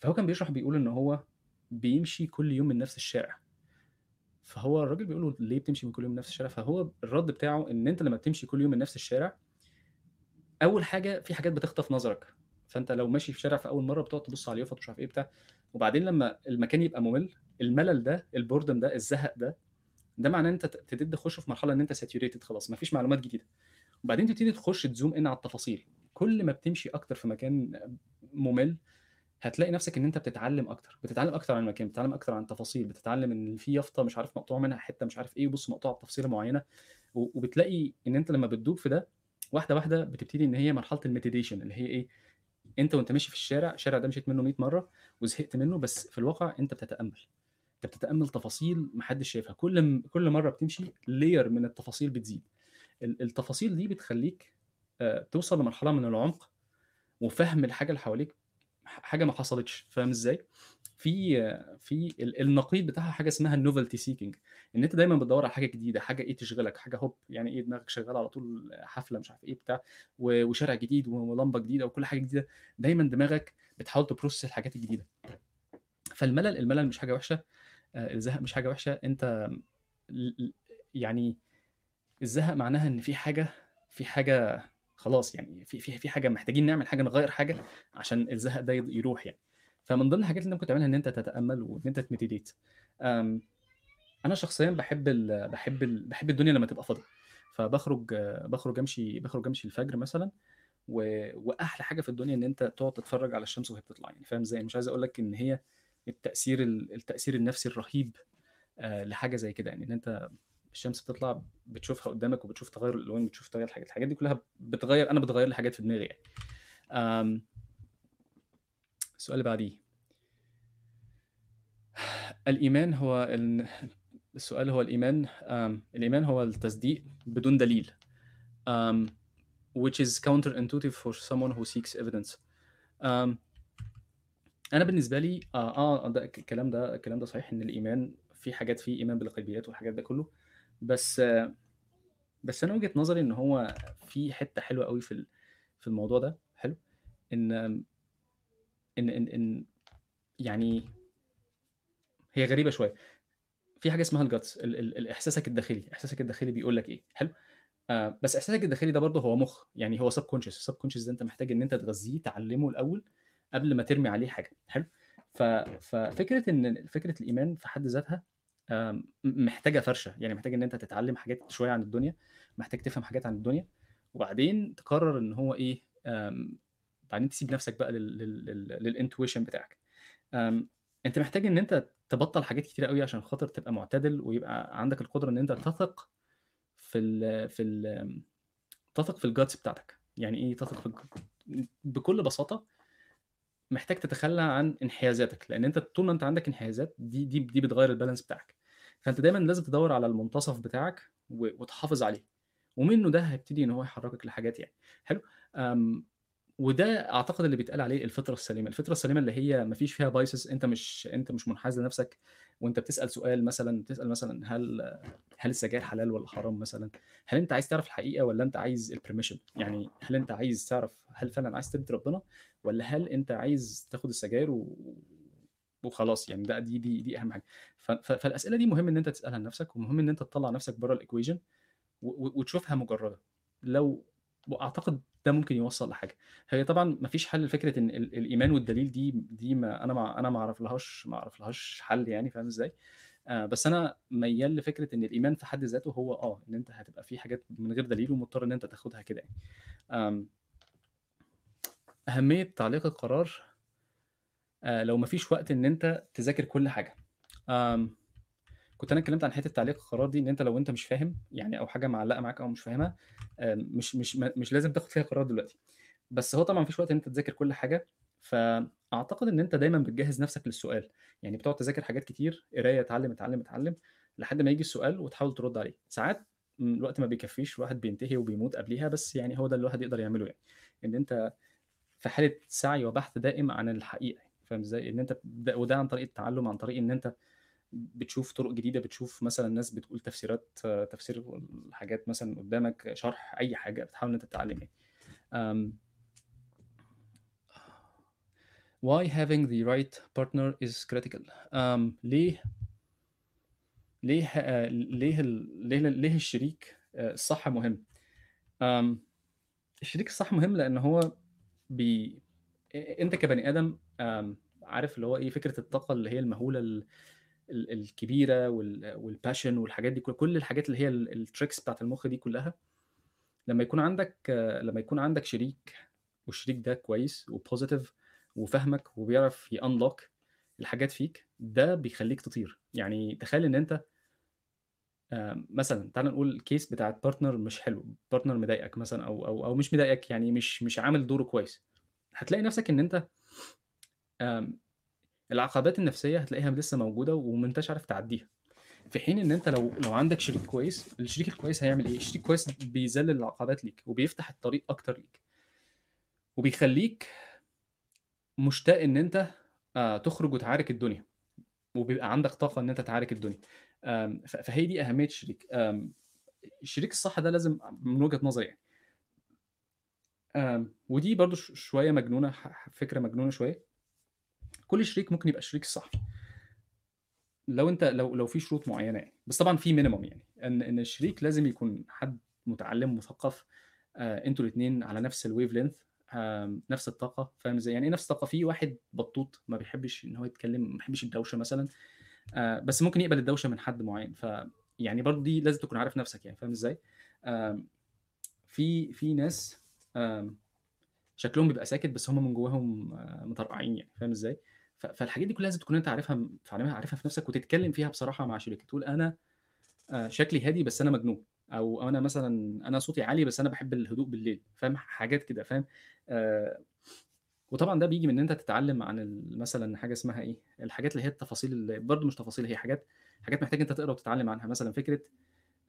فهو كان بيشرح بيقول إن هو بيمشي كل يوم من نفس الشارع. فهو الراجل بيقول له ليه بتمشي من كل يوم من نفس الشارع؟ فهو الرد بتاعه إن أنت لما بتمشي كل يوم من نفس الشارع أول حاجة في حاجات بتخطف نظرك. فأنت لو ماشي في شارع في أول مرة بتقعد تبص على اليافط مش عارف إيه بتاع. وبعدين لما المكان يبقى ممل الملل ده ال boredom ده الزهق ده ده معناه إن أنت تبتدي تخش في مرحلة إن أنت saturated خلاص مفيش معلومات جديدة. وبعدين تبتدي تخش ت zoom in على التفاصيل. كل ما بتمشي أكتر في مكان ممل هتلاقي نفسك إن أنت بتتعلم أكتر. بتتعلم أكتر عن المكان بتتعلم أكتر عن التفاصيل بتتعلم إن في يافطة مش عارف مقطوع منها حتة مش عارف إيه وبص مقطوعه بتفصيلة معينة. وبتلاقي إن أنت لما بتدوب في ده واحدة واحدة بتبتدي إن هي مرحلة ال meditation اللي هي إيه أنت وأنت ماشي في الشارع الشارع ده مشيت منه 100 مرة وزهقت منه بس في الواقع أنت بتتأمل. أنت بتتأمل تفاصيل محدش شايفها. كل م... كل مرة بتمشي layer من التفاصيل بتزيد. التفاصيل دي بتخليك آه، توصل لمرحلة من العمق وفهم الحاجة اللي حواليك حاجة ما حصلتش فاهم إزاي؟ في في ال- النقيض بتاعها حاجة اسمها ال novelty seeking إن أنت دايما بتدور على حاجة جديدة حاجة إيه تشغلك حاجة هوب يعني إيه دماغك شغالة على طول حفلة مش عارف إيه بتاع وشارع جديد ولمبة جديدة وكل حاجة جديدة دايما دماغك بتحاول ت process الحاجات الجديدة. فالملل الملل مش حاجة وحشة آه، الزهق مش حاجة وحشة أنت يعني الزهق معناها إن في حاجة في حاجة خلاص يعني في في في حاجة محتاجين نعمل حاجة نغير حاجة عشان الزهق ده يروح يعني. فمن ضمن الحاجات اللي ممكن تعملها إن أنت تتأمل وإن أنت تمديتيت أنا شخصيا بحب ال بحب ال بحب الدنيا لما تبقى فاضية. فبخرج بخرج أمشي بخرج أمشي الفجر مثلا و... وأحلى حاجة في الدنيا إن أنت تقعد تتفرج على الشمس وهي بتطلع يعني فاهم إزاي؟ مش عايز أقول لك إن هي التأثير ال- التأثير النفسي الرهيب آه، لحاجة زي كده يعني إن أنت الشمس بتطلع بتشوفها قدامك وبتشوف تغير الألوان بتشوف تغير الحاجات الحاجات دي كلها بتغير أنا بتغير لي حاجات في دماغي يعني. السؤال اللي بعديه. الإيمان هو ال... السؤال هو الإيمان الإيمان هو التصديق بدون دليل. which is counterintuitive for someone who seeks evidence. أنا بالنسبة لي آه, آه ده الكلام ده الكلام ده صحيح إن الإيمان في حاجات فيه إيمان بالغيبيات والحاجات ده كله. بس بس أنا وجهة نظري إن هو في حتة حلوة قوي في في الموضوع ده. حلو. إن إن إن, إن يعني هي غريبة شوية. في حاجة اسمها ال guts ال- ال- الاحساسك الداخلي. إحساسك الداخلي بيقول لك إيه. حلو؟ آه بس إحساسك الداخلي ده برضه هو مخ. يعني هو subconscious ال subconscious ده أنت محتاج إن أنت تغذيه تعلمه الأول قبل ما ترمي عليه حاجة. حلو. ففكرة إن فكرة الإيمان في حد ذاتها محتاجة فرشة. يعني محتاج إن أنت تتعلم حاجات شوية عن الدنيا محتاج تفهم حاجات عن الدنيا وبعدين تقرر إن هو إيه بعدين تسيب نفسك بقى للإنتويشن بتاعك. أنت محتاج إن أنت تبطل حاجات كتير قوي عشان خاطر تبقى معتدل ويبقى عندك القدرة إن أنت تثق في ال في ال تثق في ال guts بتاعتك. يعني إيه تثق في بكل بساطة محتاج تتخلى عن انحيازاتك. لأن أنت طول ما أنت عندك انحيازات دي دي دي بتغير ال balance بتاعك. فأنت دايما لازم تدور على المنتصف بتاعك وتحافظ عليه. ومنه ده هيبتدي إن هو يحركك لحاجات يعني. حلو؟ وده أعتقد اللي بيتقال عليه الفطرة السليمة. الفطرة السليمة اللي هي ما فيش فيها biases أنت مش أنت مش منحاز لنفسك وأنت بتسأل سؤال مثلا تسال مثلا هل هل السجاير حلال ولا حرام مثلا؟ هل أنت عايز تعرف الحقيقة ولا أنت عايز ال permission يعني هل أنت عايز تعرف هل فعلا عايز ترضي ربنا ولا هل أنت عايز تاخد السجاير و... وخلاص يعني ده دي دي دي أهم حاجة. فالأسئلة دي مهم إن أنت تسألها لنفسك ومهم إن أنت تطلع نفسك بره ال equation وتشوفها مجردة. لو وأعتقد ده ممكن يوصل لحاجة. هي طبعا ما فيش حل لفكرة إن ال... الإيمان والدليل دي دي ما أنا ما أنا ما اعرف لهاش ما اعرف لهاش حل يعني فاهم إزاي؟ آه بس أنا ميال لفكرة إن الإيمان في حد ذاته هو آه إن أنت هتبقى في حاجات من غير دليل ومضطر إن أنت تاخدها كده يعني. أهمية تعليق القرار لو مفيش وقت إن أنت تذاكر كل حاجة. كنت أنا اتكلمت عن حتة تعليق القرار دي إن أنت لو أنت مش فاهم يعني أو حاجة معلقة معاك أو مش فاهمها مش مش مش لازم تاخد فيها قرار دلوقتي. بس هو طبعا مفيش وقت إن أنت تذاكر كل حاجة. فأعتقد إن أنت دايما بتجهز نفسك للسؤال. يعني بتقعد تذاكر حاجات كتير قراية اتعلم اتعلم اتعلم لحد ما يجي السؤال وتحاول ترد عليه. ساعات الوقت ما بيكفيش الواحد بينتهي وبيموت قبليها بس يعني هو ده اللي الواحد يقدر يعمله يعني. إن أنت في حالة سعي وبحث دائم عن الحقيقة. فاهم إزاي؟ إن أنت ده وده عن طريق التعلم عن طريق إن أنت بتشوف طرق جديدة بتشوف مثلا ناس بتقول تفسيرات تفسير الحاجات مثلا قدامك شرح أي حاجة بتحاول إن أنت تتعلم يعني why having the right partner is critical um, ليه؟ ليه آه، ليه ليه ليه الشريك آه، الصح مهم؟ um, الشريك الصح مهم لأن هو بي أنت كبني آدم عارف اللي هو إيه فكرة الطاقة اللي هي المهولة ال- ال- الكبيرة وال- وال passion والحاجات دي كل كل الحاجات اللي هي ال- ال tricks بتاعت المخ دي كلها لما يكون عندك لما يكون عندك شريك والشريك ده كويس و positive وفاهمك وبيعرف ي unlock الحاجات فيك ده بيخليك تطير. يعني تخيل إن أنت مثلا تعال نقول ال case بتاعت partner مش حلو partner مضايقك مثلا أو أو أو مش مضايقك يعني مش مش عامل دوره كويس. هتلاقي نفسك إن أنت العقبات النفسية هتلاقيها لسه موجودة وما عارف تعديها. في حين إن أنت لو لو عندك شريك كويس الشريك الكويس هيعمل إيه؟ الشريك الكويس بيذلل العقبات ليك وبيفتح الطريق أكتر ليك وبيخليك مشتاق إن أنت آه، تخرج وتعارك الدنيا وبيبقى عندك طاقة إن أنت تعارك الدنيا. فهي دي أهمية الشريك. الشريك الصح ده لازم من وجهة نظري يعني. ودي برضو شوية مجنونة فكرة مجنونة شوية. كل شريك ممكن يبقى الشريك الصح لو انت لو لو في شروط معينة يعني بس طبعا في مينيمم يعني إن إن الشريك لازم يكون حد متعلم مثقف آه أنتوا الاثنين على نفس الويف لينث آه نفس الطاقة فاهم إزاي؟ يعني نفس الطاقه في واحد بطوط ما بيحبش إن هو يتكلم ما بيحبش الدوشة مثلا آه بس ممكن يقبل الدوشة من حد معين ف يعني برضه دي لازم تكون عارف نفسك يعني فاهم إزاي؟ آه في في ناس آه شكلهم بيبقى ساكت بس هم من جواهم آه، مطرقعين يعني فاهم إزاي؟ فالحاجات دي كلها لازم تكون أنت عارفها عارفها في نفسك وتتكلم فيها بصراحة مع شريكك تقول أنا آه، شكلي هادي بس أنا مجنون أو أنا مثلا أنا صوتي عالي بس أنا بحب الهدوء بالليل فاهم؟ حاجات كده فاهم؟ آه، وطبعا ده بيجي من إن أنت تتعلم عن مثلا حاجة اسمها إيه؟ الحاجات اللي هي التفاصيل اللي برضه مش تفاصيل هي حاجات حاجات محتاج أنت تقرا وتتعلم عنها. مثلا فكرة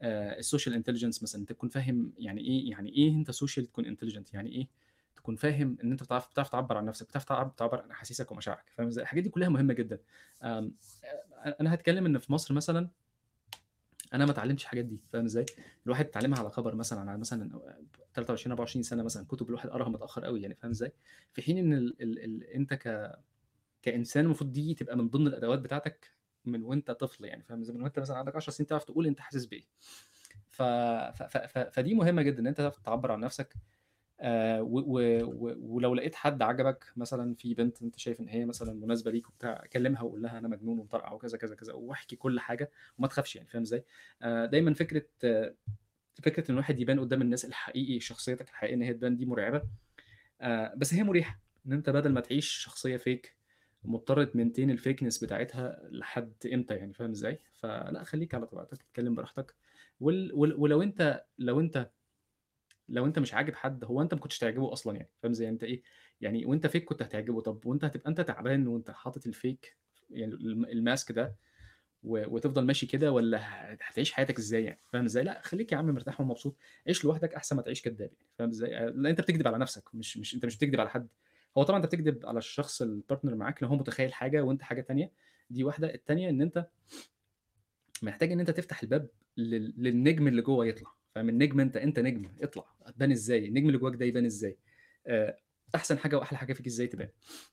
ال social intelligence مثلا أنت تكون فاهم يعني إيه يعني إيه أنت social تكون intelligent يعني إيه؟ تكون فاهم إن أنت بتعرف بتعرف تعبر عن نفسك بتعرف تعبر, عن أحاسيسك ومشاعرك فاهم إزاي؟ الحاجات دي كلها مهمة جدا. أنا هتكلم إن في مصر مثلا أنا ما اتعلمتش الحاجات دي فاهم إزاي؟ الواحد اتعلمها على خبر مثلا على مثلا 23 24 سنة مثلا كتب الواحد قرأها متأخر قوي يعني فاهم إزاي؟ في حين إن ال ال ال أنت ك كإنسان المفروض دي تبقى من ضمن الأدوات بتاعتك من وأنت طفل يعني فاهم إزاي؟ من وأنت مثلا عندك 10 سنين تعرف تقول أنت حاسس بإيه. ف... ف... ف... فدي مهمة جدا إن أنت تعرف تعبر عن نفسك. آه. ولو لقيت حد عجبك مثلا في بنت أنت شايف إن هي مثلا مناسبة ليك وبتاع كلمها وقول لها أنا مجنون ومطرقع وكذا كذا كذا وأحكي كل حاجة وما تخافش يعني فاهم إزاي آه دايما فكرة فكرة إن الواحد يبان قدام الناس الحقيقي شخصيتك الحقيقية إن هي تبان دي مرعبة آه بس هي مريحة إن أنت بدل ما تعيش شخصية فيك مضطر تمنتين الفيكنس بتاعتها لحد إمتى يعني فاهم إزاي فلا خليك على طبيعتك اتكلم براحتك. ولو أنت لو أنت لو أنت مش عاجب حد هو أنت ما كنتش تعجبه أصلا يعني فاهم؟ زي أنت إيه يعني وأنت فيك كنت هتعجبه. طب وأنت هتبقى أنت تعبان وأنت حاطط الفيك يعني ال m- ال mask ده. وتفضل ماشي كده ولا هتعيش حياتك إزاي يعني؟ فاهم إزاي؟ لأ خليك يا عم مرتاح ومبسوط. عيش لوحدك أحسن ما تعيش كداب يعني فاهم إزاي؟ لأ أنت بتكذب على نفسك مش مش أنت مش بتكذب على حد. هو طبعا أنت بتكذب على الشخص ال partner معاك لو هو متخيل حاجة وأنت حاجة تانية دي واحدة. التانية إن أنت محتاج إن أنت تفتح الباب لل... للنجم اللي جوه يطلع. فاهم؟ النجم انت انت نجم اطلع. هتبان إزاي؟ النجم اللي جواك ده يبان إزاي؟ آه، احسن حاجة واحلى حاجة فيك إزاي تبان.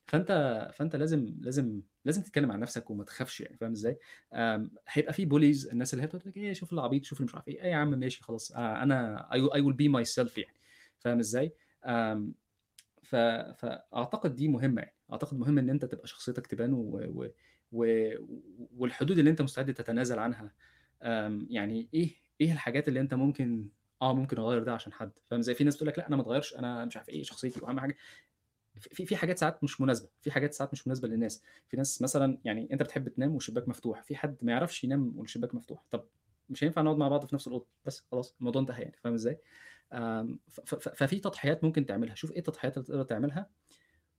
فانت فانت لازم لازم لازم تتكلم عن نفسك وما تخافش يعني فاهم إزاي؟ هيبقى في bullies الناس اللي هي لك إيه شوف العبيط شوف اللي مش عارف إيه. إيه يا عم ماشي خلاص. آه، أنا I will be myself يعني فاهم إزاي؟ ف... فأعتقد دي مهمة يعني. أعتقد مهم إن أنت تبقى شخصيتك تبان و... و... و... والحدود اللي أنت مستعد تتنازل عنها. يعني إيه؟ إيه الحاجات اللي أنت ممكن آه ممكن أغير ده عشان حد؟ فاهم؟ زي في ناس تقول لك لأ أنا ما اتغيرش أنا مش عارف إيه شخصيتي وأهم حاجة. في في حاجات ساعات مش مناسبة في حاجات ساعات مش مناسبة للناس. في ناس مثلا يعني أنت بتحب تنام والشباك مفتوح في حد ما يعرفش ينام والشباك مفتوح طب مش هينفع نقعد مع بعض في نفس الأوضة؟ بس خلاص الموضوع انتهى يعني فاهم إزاي؟ ففي تضحيات ممكن تعملها. شوف إيه التضحيات اللي تقدر تعملها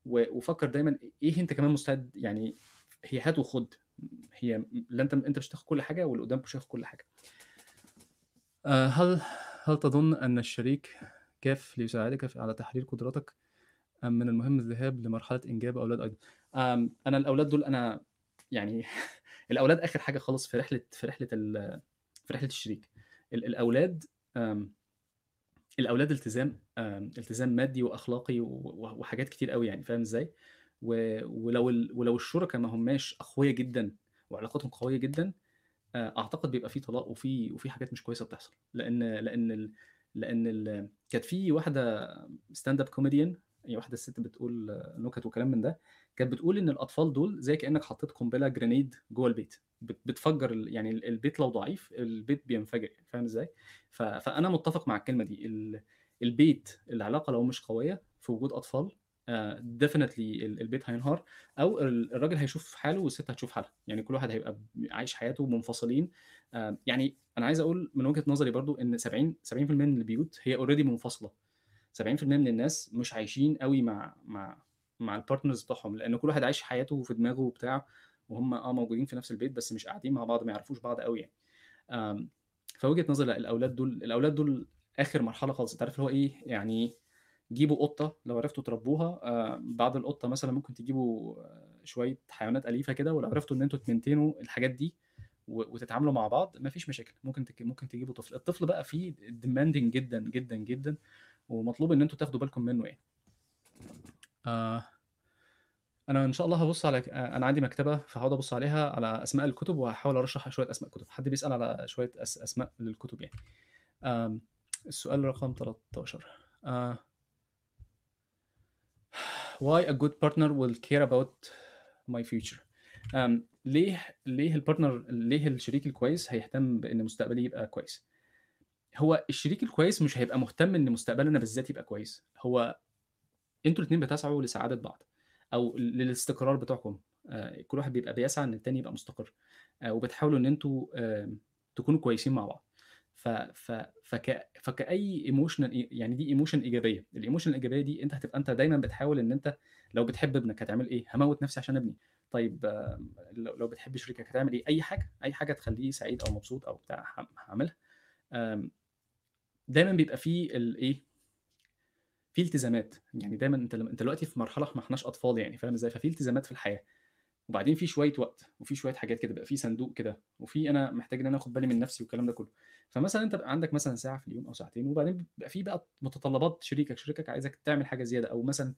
وفكر دايما إيه أنت كمان مستعد؟ يعني هي هات وخد هي لا أنت أنت مش هتاخد كل حاجة واللي قدامك مش كل حاجة. آه، هل هل تظن أن الشريك كاف ليساعدك على تحرير قدراتك؟ أم من المهم الذهاب لمرحلة إنجاب أولاد أيضا. آم، أنا الأولاد دول أنا يعني الأولاد آخر حاجة خالص في رحلة في رحلة ال- في رحلة الشريك. ال- الأولاد التزام التزام مادي وأخلاقي وحاجات كتير قوي يعني فاهم إزاي؟ ولو ولو الشركاء ما هماش أقوياء جدا وعلاقاتهم قوية جدا أعتقد بيبقى في طلاق وفي وفي حاجات مش كويسة بتحصل. لأن لأن ال... لأن ال... كانت في واحدة stand-up comedian هي واحدة ست بتقول آه، نكت وكلام من ده كانت بتقول إن الأطفال دول زي كأنك حطيت قنبلة grenade جوه البيت. بت- بتفجر يعني ال- البيت لو ضعيف البيت بينفجر. يعني فاهم إزاي. فأنا متفق مع الكلمة دي. ال... البيت العلاقة لو مش قوية في وجود أطفال definitely البيت هينهار أو ال- الراجل هيشوف حاله والست هتشوف حالها. يعني كل واحد هيبقى عايش حياته منفصلين. آه، يعني أنا عايز أقول من وجهة نظري برضو إن 70 70% من البيوت هي already منفصلة. 70% من الناس مش عايشين قوي مع مع مع ال partners بتوعهم لأن كل واحد عايش حياته في دماغه وبتاع وهم آه موجودين في نفس البيت بس مش قاعدين مع بعض ما يعرفوش بعض قوي يعني. آم، فوجهة نظري لا الاولاد دول الأولاد دول آخر مرحلة خالص. أنت عارف اللي هو إيه؟ يعني جيبوا قطة لو عرفتوا تربوها آه، بعد القطة مثلا ممكن تجيبوا آه، شوية حيوانات أليفة كده ولو عرفتوا إن أنتوا تمنتنوا الحاجات دي وتتعاملوا مع بعض مفيش مشاكل ممكن. ممكن تجيبوا طفل الطفل بقى فيه ديماندنج جدا جدا جدا ومطلوب إن أنتوا تاخدوا بالكم منه يعني آه أنا إن شاء الله هبص على أنا عندي مكتبة فهقعد أبص عليها على أسماء الكتب وهحاول أرشح شوية أسماء كتب حد بيسأل على شوية. أسماء للكتب يعني السؤال رقم 13 آه why a good partner will care about my future. Um, ليه ليه البارتنر ليه الشريك الكويس هيهتم بإن مستقبلي يبقى كويس؟ هو الشريك الكويس مش هيبقى مهتم إن مستقبلنا بالذات يبقى كويس. هو أنتم الاتنين بتسعوا لسعادة بعض ل للاستقرار بتوعكم، آآ كل واحد بيبقى بيسعى إن التاني يبقى مستقر، آآ وبتحاولوا إن أنتم آمم تكونوا كويسين مع بعض. ف ف فك emotional إ يعني دي emotion إيجابية، الemotion الإيجابية دي أنت هتبقى أنت دايمًا بتحاول إن أنت لو بتحب ابنك هتعمل إيه؟ هاموّت نفسي عشان ابني، طيب لو بتحب شريكك هتعمل إيه؟ أي حاجة، أي حاجة تخلّيه سعيد أو مبسوط أو بتاع ه هاعملها. آمم دايمًا بيبقى في الإيه، في التزامات، يعني دايمًا أنت لم أنت دلوقتي في مرحلة ما إحناش أطفال يعني فاهم إزاي؟ ففي التزامات في الحياة، وبعدين في شوية وقت، وفي شوية حاجات كده، بيبقى في صندوق كده، وفي أنا محتاج إن أنا آخد بالي من نفسي والكلام ده كله. فمثلًا بيبقى عندك مثلًا ساعة في اليوم أو ساعتين، وبعدين بيبقى في بقى متطلبات شريكك، شريكك عايزك تعمل حاجة زيادة، أو مثلًا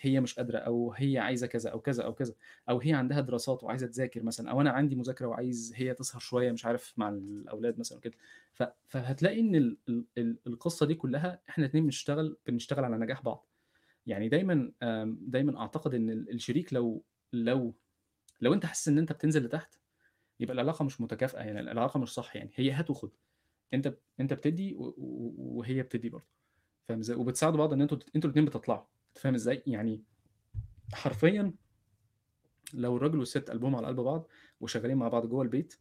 هي مش قادرة، أو هي عايزة كذا أو كذا أو كذا، أو هي عندها دراسات وعايزة تذاكر مثلًا، أو أنا عندي مذاكرة وعايز هي تسهر شوية مش عارف مع الأولاد مثلًا وكده. ف فهتلاقي إن ال ال ال القصة دي كلها إحنا الاتنين بنشتغل بنشتغل على نجاح بعض. يعني دايمًا دايمًا أعتقد إن ال الشريك لو لو لو أنت حاسس إن أنت بتنزل لتحت، يبقى العلاقة مش متكافئة، يعني العلاقة مش صح يعني، هي هات وخُد. أنت ب أنت بتدّي وهي بتدّي برضه، فاهم إزاي؟ وبتساعدوا بعض إن أنتم ت أنتم الاتنين بتطلعوا، فاهم إزاي؟ يعني حرفيًا لو الراجل والست قلبهم على قلب بعض، وشغالين مع بعض جوّه البيت،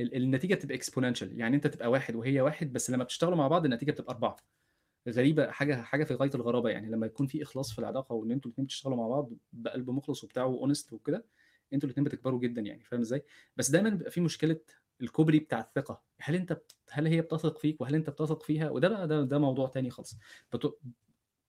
ال النتيجة بتبقى exponential يعني أنت تبقى 1 وهي 1 بس لمّا بتشتغلوا مع بعض النتيجة بتبقى 4. غريبة حاجة حاجة في غاية الغرابة يعني، لمّا يكون في إخلاص في العلاقة وإن أنتم الاتنين بتشتغلوا مع بعض بقلب مخلص وبتاع وhonest وكده، أنتم الاتنين بتكبروا جدًا يعني، فاهم إزاي؟ بس دايمًا بيبقى في مشكلة الكوبري بتاع الثقة، هل أنت بت هل هي بتثق فيك وهل أنت بتثق فيها؟ وده بقى ده ده موضوع تاني خالص. بت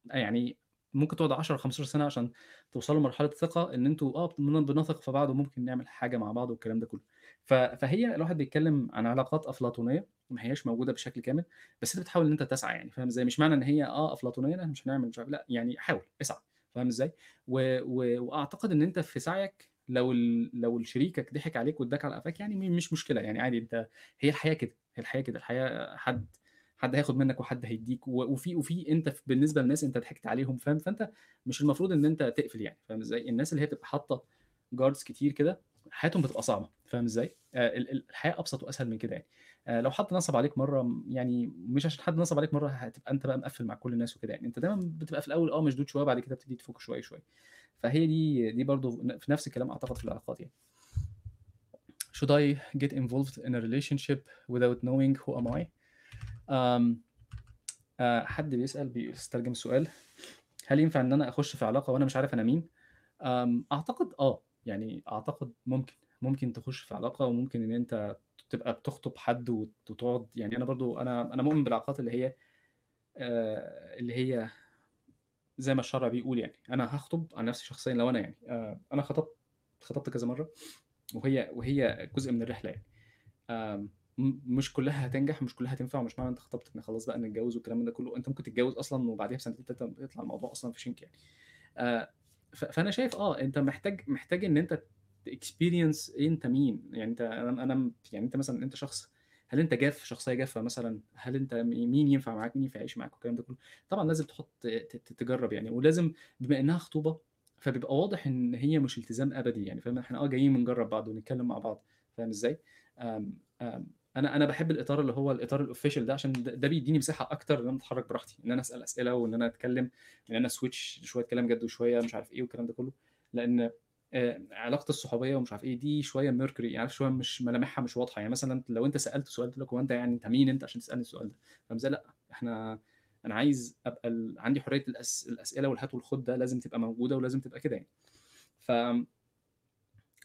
يعني ممكن تقعد 10، 15 سنة عشان توصلوا لمرحلة ثقة إن أنتم آه بن بنثق في بعض وممكن نعمل حاجة مع بعض والكلام ده كله. ف فهي الواحد بيتكلم عن علاقات أفلاطونية، ما هياش موجودة بشكل كامل، بس أنت بتحاول إن أنت تسعى يعني، فاهم إزاي؟ مش معنى إن هي آه أفلاطونية إن مش هنعمل مش لأ، يعني حاول، اسعى، فاهم إزاي؟ و و وأعتقد إن أنت في سعيك لو لو شريكك ضحك عليك وادّاك على قفاك يعني مش مشكلة، يعني عادي أنت هي الحياة كده، هي الحياة كده، الحياة حد حد هياخد منك وحد هيدّيك، وفي وفي أنت ف بالنسبة للناس أنت ضحكت عليهم، فاهم؟ فأنت مش المفروض إن أنت تقفل يعني، فاهم إزاي؟ الناس اللي هي بتبقى حاطة guards كتير كده، حياتهم بتبقى صعبة، فاهم إزاي؟ آآ ال ال الحياة أبسط وأسهل من كده يعني. آآ لو حد نصب عليك مرّة م يعني مش عشان حد نصب عليك مرّة هتبقى أنت بقى مقفّل مع كل الناس وكده يعني، أنت دايمًا بتبقى في الأول آه مشدود شوية وبعد كده بتبتدي تفُك شوية، شوية. فهي دي دي برضه في نفس الكلام أعتقد في العلاقات يعني. Should I get involved in a relationship without knowing who am I؟ آمم آآ حد بيسأل بيسترجم السؤال، هل ينفع إن أنا أخُش في علاقة وأنا مش عارف أنا مين؟ آمم أعتقد آه، يعني أعتقد ممكن، ممكن تخُش في علاقة وممكن إن أنت تبقى بتخطب حد وت وتقعد يعني أنا برضه أنا أنا مؤمن بالعلاقات اللي هي آآ اللي هي زي ما الشرع بيقول يعني، أنا هاخطب عن نفسي شخصيًا لو أنا يعني آآ أنا خطبت، خطبت كذا مرّة وهي وهي جزء من الرحلة يعني. مش كلّها هتنجح، مش كلّها هتنفع، ومش معنى أنت خطبت إن خلاص بقى نتجوّز والكلام ده كلّه، أنت ممكن تتجوّز أصلًا وبعديها بسنتين 3 يطلع الموضوع أصلًا في شِنك يعني. آآ ف فأنا شايف آه، أنت محتاج محتاج أنت تexperience إيه أنت مين، يعني أنا م يعني أنت مثلًا أنت شخص هل أنت جاف، شخصية جافة مثلًا، هل أنت م مين ينفع معاك، مين ينفع يعيش معاك والكلام ده كلّه. طبعًا لازم تحط تجرّب يعني، ولازم بما إنها خطوبة، فبيبقى واضح إن هي مش التزام أبدي يعني، فاهم؟ إحنا آه جايين بنجرّب بعض ونتكلّم مع بعض، فاهم إزاي؟ آمم آمم أنا أنا باحب الإطار اللي هو الإطار الofficial ده عشان ده بيدّيني مساحة أكتر إن أنا أتحرّك براحتي، إن أنا أسأل أسئلة وإن أنا أتكلّم، إن أنا أswitch شوية كلام جَد وشوية مش عارف إيه والكلام ده كلّه، لإن آآ علاقة الصحوبية ومش عارف إيه دي شوية mercury يعني شوية مش ملامحها مش واضحة، يعني مثلًا لو أنت سألت سؤال قُلت لك هو أنت يعني أنت مين أنت عشان تسألني السؤال ده؟ فاهم إزاي؟ لأ، إحنا أنا عايز أبقى ال عندي حرية الأس الأسئلة والهات والخُد ده لازم تبقى موجودة ولازم تبقى كده يعني. ف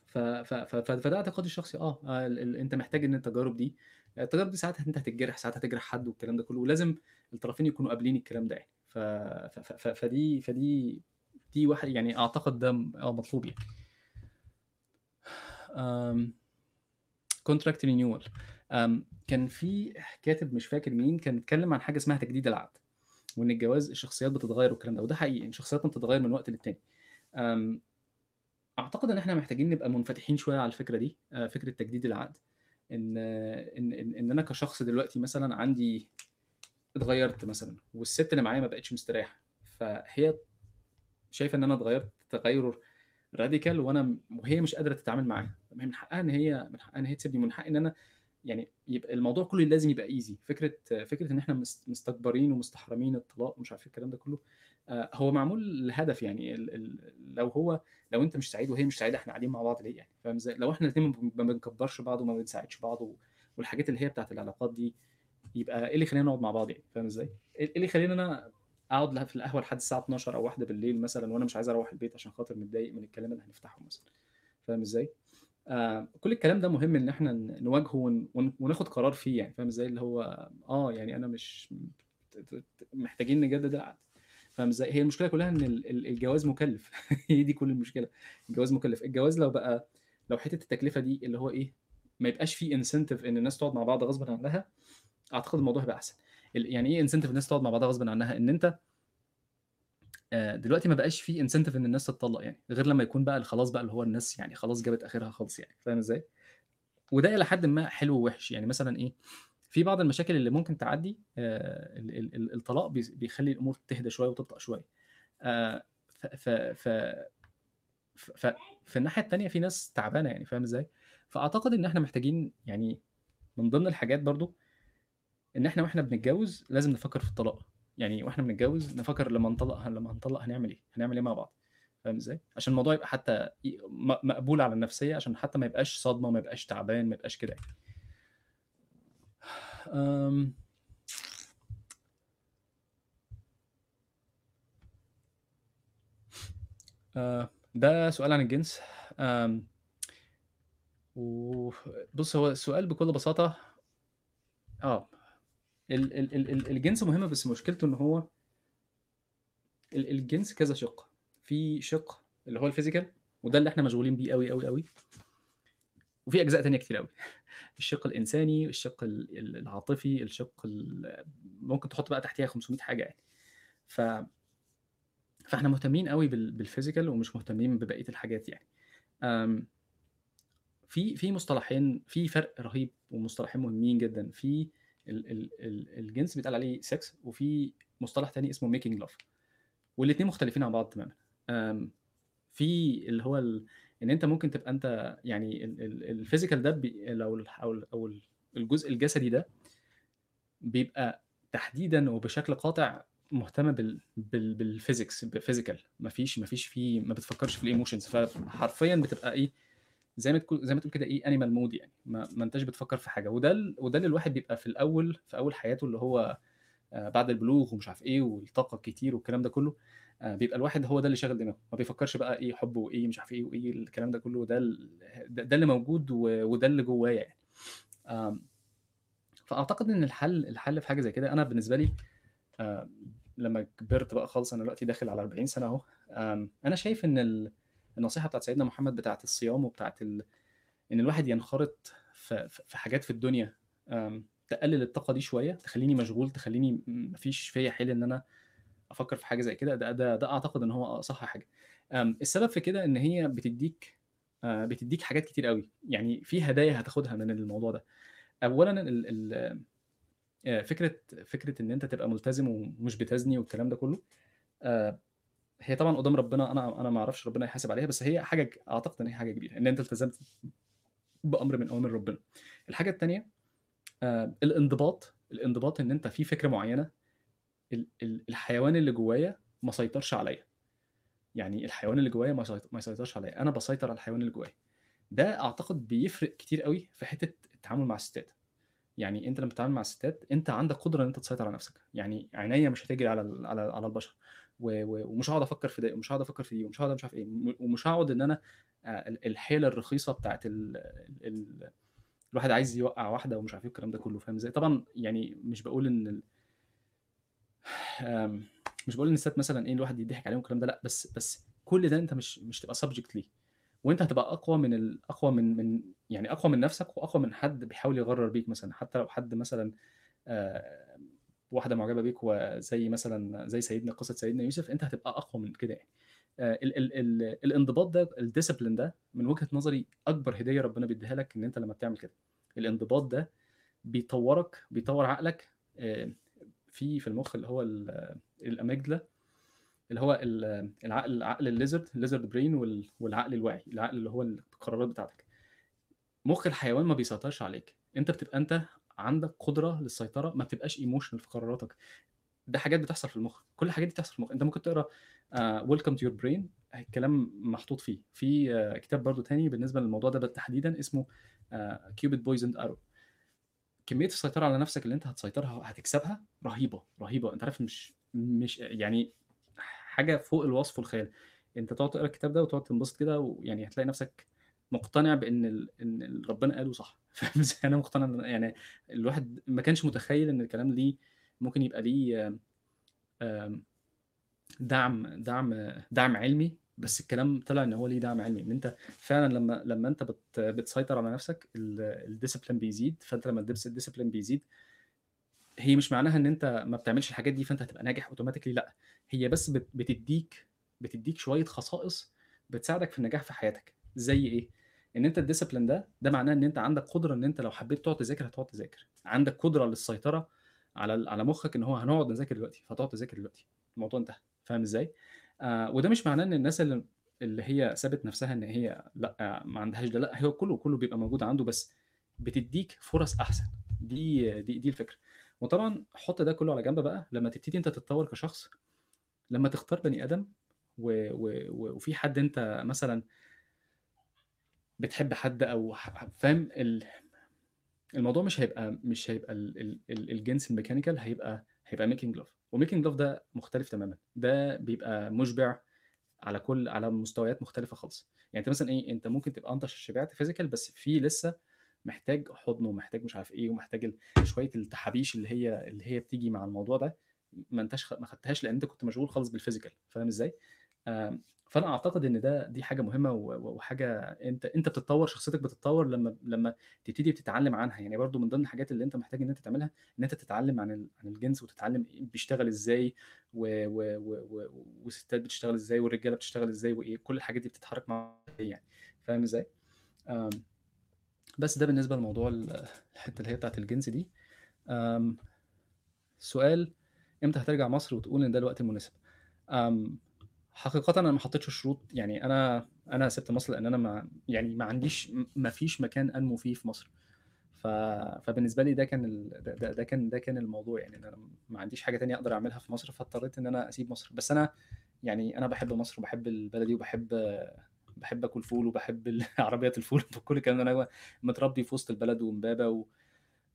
ف ف ف فده اعتقادي الشخصي آه، آه ال ال أنت محتاج إن التجارب دي التجارب دي ساعات أنت هتتجرح، ساعات هتجرح حد والكلام ده كلّه، ولازم الطرفين يكونوا قابلين الكلام ده يعني. ف ف ف فدي فدي دي واحد يعني أعتقد ده آه مطلوب يعني. Renewal. آمم كان في كاتب مش فاكر مين، كان اتكلّم عن حاجة اسمها تجديد العقد، وإن الجواز الشخصيات بتتغيّر والكلام ده، وده حقيقي، إن شخصياتنا بتتغيّر من وقت للتاني. آمم أعتقد إن إحنا محتاجين نبقى منفتحين شوية على الفكرة دي، آآ فكرة تجديد العقد، إن إن إن إن أنا كشخص دلوقتي مثلًا عندي اتغيّرت مثلًا والست اللي معايا ما بقتش مستريّحة، فهي شايفة إن أنا اتغيّرت تغيُّر وأنا م وهي مش قادرة تتعامل معاه، ما هي من حقها إن هي من حقها إن هي تسيبني، ومن حقي إن أنا يعني يبقى الموضوع كلّه لازم يبقى easy فكرة فكرة إن إحنا مس مستكبرين ومستحرمين الطلاق ومش عارف إيه الكلام ده كلّه، آآ هو معمول لهدف يعني لو هو لو أنت مش سعيد وهي مش سعيدة إحنا قاعدين مع بعض ليه يعني، فاهم إزاي؟ لو إحنا الاتنين ما بن ما بنكبّرش بعض وما بنساعدش بعض والحاجات اللي هي بتاعة العلاقات دي، يبقى إيه اللي يخلّينا نقعد مع بعض يعني، فاهم إزاي؟ إيه إيه اللي يخلّيني أنا أقعد ل في القهوة لحد الساعة 00:00 أو 01:00 مثلًا وأنا مش عايز أروّح البيت عشان خاطر متضايق من الكلام اللي هنفتحه مثلًا، فاهم إزاي؟ آآ كل الكلام ده مهم إن إحنا ن نواجهه ون ون وناخد قرار فيه يعني، فاهم إزاي؟ اللي هو آه، يعني أنا مش محتاجين نجدد العقد، فاهم إزاي؟ هي المشكلة كلّها ال الجواز مُكلِّف هي دي كل المشكلة، الجواز مُكلِّف، الجواز لو بقى لو حتّة التكلفة دي اللي هو إيه، ما يبقاش في incentive إن الناس تقعد مع بعض غصبٍ عنها، أعتقد الموضوع هيبقى أحسن. ال يعني إيه incentive الناس تقعد مع بعضها غصبٍ عنها؟ إن أنت آآ دلوقتي ما بقاش في incentive إن الناس تتطلّق يعني، غير لمّا يكون بقى خلاص بقى اللي هو الناس يعني خلاص جابت آخرها خالص يعني، فاهم إزاي؟ وده إلى حدٍ ما حلو ووِحِش، يعني مثلًا إيه، في بعض المشاكل اللي ممكن تعدّي ال الطلاق بيخلّي الأمور تهدى شوية وتبطأ شوية. آآ ف ف ف في الناحية التانية في ناس تعبانة يعني، فاهم إزاي؟ فأعتقد إن إحنا محتاجين يعني من ضمن الحاجات برضه إن إحنا وإحنا بنتجوّز لازم نفكّر في الطلاق، يعني وإحنا بنتجوّز نفكّر لمّا نطلّق لمّا هنطلّق هنعمل إيه، هنعمل إيه مع بعض، فاهم إزاي؟ عشان الموضوع يبقى حتى مقبول على النفسية عشان حتى ما يبقاش صدمة، ما يبقاش تعبان، ما يبقاش كده. يعني. ده سؤال عن الجنس، آمم و بُص هو السؤال بكل بساطة آه، ال ال ال ال الجنس مهم بس مشكلته إن هو ال الجنس كذا شِق، في شِق اللي هو الphysical وده اللي إحنا مشغولين بيه أوي، أوي، أوي. وفي أجزاء تانية كتير أوي، الشِق الإنساني، الشِق ال ال العاطفي، الشِق ال ممكن تحُط بقى تحتيها 500 حاجة يعني. ف فإحنا مهتمين أوي بال بالphysical ومش مهتمين ببقية الحاجات يعني. في في مصطلحين في فرق رهيب ومصطلحين مهمين جدًا، في ال ال ال الجنس بيتقال عليه sex وفي مصطلح تاني اسمه making love. والاتنين مختلفين عن بعض تمامًا. في اللي هو ال إن أنت ممكن تبقى أنت يعني ال ال الphysical ده أو ال الجزء الجسدي ده بيبقى تحديدًا وبشكل قاطع مهتم بال بال بالphysics بphysical ما فيش ما فيش فيه ما بتفكّرش في الemotions فحرفيًا بتبقى إيه، زي ما تكون زي ما تقول كده إيه animal mode يعني، ما ما أنتاش بتفكّر في حاجة. وده ال وده اللي الواحد بيبقى في الأول في أول حياته اللي هو آآ بعد البلوغ ومش عارف إيه والطاقة الكتير والكلام ده كُلّه، آآ بيبقى الواحد هو ده اللي شاغل دماغه، ما بيفكّرش بقى إيه حُب وإيه مش عارف إيه وإيه الكلام ده كُلّه. ده ال ده اللي موجود و وده اللي جوّايا يعني. آمم فأعتقد إن الحل الحل في حاجة زي كده أنا بالنسبة لي آآ لمّا كبرت بقى خالص أنا دلوقتي داخل على 40 سَنة أهو، آمم أنا شايف إن ال النصيحة بتاعة سيدنا محمد بتاعة الصيام وبتاعة ال إن الواحد ينخرط ف ف في حاجات في الدنيا تقلل الطاقة دي شوية، تخلّيني مشغول، تخلّيني ما فيش فيّا حيل إن أنا أفكّر في حاجة زي كده، ده ده ده أعتقد إن هو أصح حاجة. آمم السبب في كده إن هي بتدّيك آآ بتدّيك حاجات كتير أوي، يعني في هدايا هتاخدها من الموضوع ده. أولًا ال ال آآ فكرة فكرة إن أنت تبقى ملتزم ومش بتزني والكلام ده كُلّه، آآ هي طبعًا قدّام ربنا أنا أنا ما أعرفش ربنا هيحاسب عليها، بس هي حاجة ك أعتقد إن هي حاجة كبيرة، إن أنت التزمت بأمر من أوامر ربنا. الحاجة التانية آآ الانضباط، الانضباط إن أنت في ال ال الحيوان اللي جوّايا ما سيطرش عليّا. يعني الحيوان اللي جوّايا ما يسيط ما يسيطرش عليّا، أنا باسيطر على الحيوان اللي جوّايا. ده أعتقد بيفرق كتير أوي في حتّة التعامل مع الستات. يعني أنت لمّا تتعامل مع الستات، أنت عندك قدرة إن أنت تسيطر على نَفْسك، يعني عينيّا مش هتجري على على على البشر و و ومش هاقعد أفكّر في ده ومش هاقعد أفكّر في دي ومش هاقعد مش عارف م ومش هاقعد إن أنا آآ ال الحيلة الرخيصة بتاعة ال ال الواحد عايز يوقّع واحدة ومش عارف إيه والكلام ده كُلّه، فاهم إزاي؟ طبعًا يعني مش باقول إن ال مش باقول إن الستات مثلًا إيه الواحد يضحك عليهم والكلام ده لأ، بس بس كل ده أنت مش مش تبقى subject ليه، وأنت هتبقى أقوى من ال أقوى من من يعني أقوى من نَفْسك وأقوى من حد بيحاول يغرّر بيك مثلًا، حتى لو حد مثلًا آآ واحدة معجبة بيك وزي مثلًا زي سيدنا قصة سيدنا يوسف، أنت هتبقى أقوى من كده يعني. آآ ال ال ال الانضباط ده الdiscipline ده من وجهة نظري أكبر هدية ربنا بيدّيها لك إن أنت لمّا بتعمل كده. الانضباط ده بيطوّرك، بيطوّر عقلك آآ في في المُخ اللي هو ال الأميجدلا اللي هو ال العقل عقل الlizard brain وال والعقل الواعي، العقل اللي هو القرارات بتاعتك. مُخ الحيوان ما بيسيطرش عليك، أنت بتبقى أنت عندك قدرة للسيطرة، ما بتبقاش emotional في قراراتك. ده حاجات بتحصل في المخ كل الحاجات دي بتحصل في المخ. انت ممكن تقرأ Welcome to Your Brain الكلام محطوط فيه. في آه، كتاب برضو تاني بالنسبة للموضوع ده تحديدا اسمه Cupid's Poisoned Arrow كمية السيطرة على نفسك اللي انت هتسيطرها هتكسبها رهيبة رهيبة. انت عارف مش مش يعني حاجة فوق الوصف والخيال. انت تقعد تقرأ الكتاب ده وتقعد تنبسط كده ويعني هتلاقي نفسك مقتنع بإن ال... إن ربنا قاله صح. أنا مقتنع يعني الواحد ما كانش متخيل إن الكلام ليه ممكن يبقى ليه دعم دعم دعم علمي بس الكلام طلع إن هو ليه دعم علمي. إن أنت فعلا لما لما أنت بت بتسيطر على نفسك ال discipline بيزيد. فأنت لما ال discipline بيزيد هي مش معناها إن أنت ما بتعملش الحاجات دي فأنت هتبقى ناجح automatically لأ هي بس بت- بتديك بتديك شوية خصائص بتساعدك في النجاح في حياتك. زي إيه؟ إن أنت الديسيبلين ده ده معناه إن أنت عندك قدرة إن أنت لو حبيت تقعد تذاكر هتقعد تذاكر. عندك قدرة للسيطرة على على مخك إن هو هنقعد نذاكر دلوقتي فتقعد تذاكر دلوقتي. الموضوع انتهى. فاهم إزاي؟ آه وده مش معناه إن الناس اللي اللي هي سابت نفسها إن هي لأ ما عندهاش ده لأ هو كله كله بيبقى موجود عنده بس بتديك فرص أحسن. دي دي دي الفكرة. وطبعا حط ده كله على جنب بقى. لما تبتدي أنت تتطور كشخص لما تختار بني آدم و... و... و... وفي حد أنت مثلا بتحب حد أو فاهم؟ ال... الموضوع مش هيبقى مش هيبقى ال... ال... ال- الجنس ال mechanical هيبقى هيبقى making love و making love ده مختلف تماما. ده بيبقى مشبع على كل على مستويات مختلفة خالص. يعني أنت مثلا إيه أنت ممكن تبقى انت شبعت physical بس في لسه محتاج حضن ومحتاج مش عارف إيه ومحتاج شوية التحابيش اللي هي اللي هي بتيجي مع الموضوع ده. ما أنتش ما خدتهاش لأن أنت كنت مشغول خالص بالفيزيكال فاهم إزاي؟ فأنا أعتقد إن ده دي حاجة مهمة وحاجة أنت أنت بتتطور شخصيتك بتتطور لما لما تبتدي بتتعلم عنها. يعني برضو من ضمن الحاجات اللي أنت محتاج إن أنت تعملها إن أنت تتعلم عن عن الجنس وتتعلم بيشتغل إزاي و- و- و- والستات بتشتغل إزاي والرجالة بتشتغل إزاي وإيه كل الحاجات دي بتتحرك مع يعني. فاهم إزاي؟ بس ده بالنسبة لموضوع ال- الحتة اللي هي بتاعت الجنس دي. سؤال إمتى هترجع مصر وتقول إن ده الوقت المناسب؟ حقيقة أنا ما حطيتش شروط يعني أنا أنا سبت مصر لأن أنا ما يعني ما عنديش ما فيش مكان أنمو فيه في مصر. ف... فبالنسبة لي ده كان ال... ده, ده, كان ده كان الموضوع يعني أنا ما عنديش حاجة تانية أقدر أعملها في مصر فاضطريت إن أنا أسيب مصر. بس أنا يعني أنا بحب مصر وبحب البلدي وبحب بحب آكل فول وبحب عربيات الفول وكل الكلام ده. أنا متربي في وسط البلد وإمبابة و...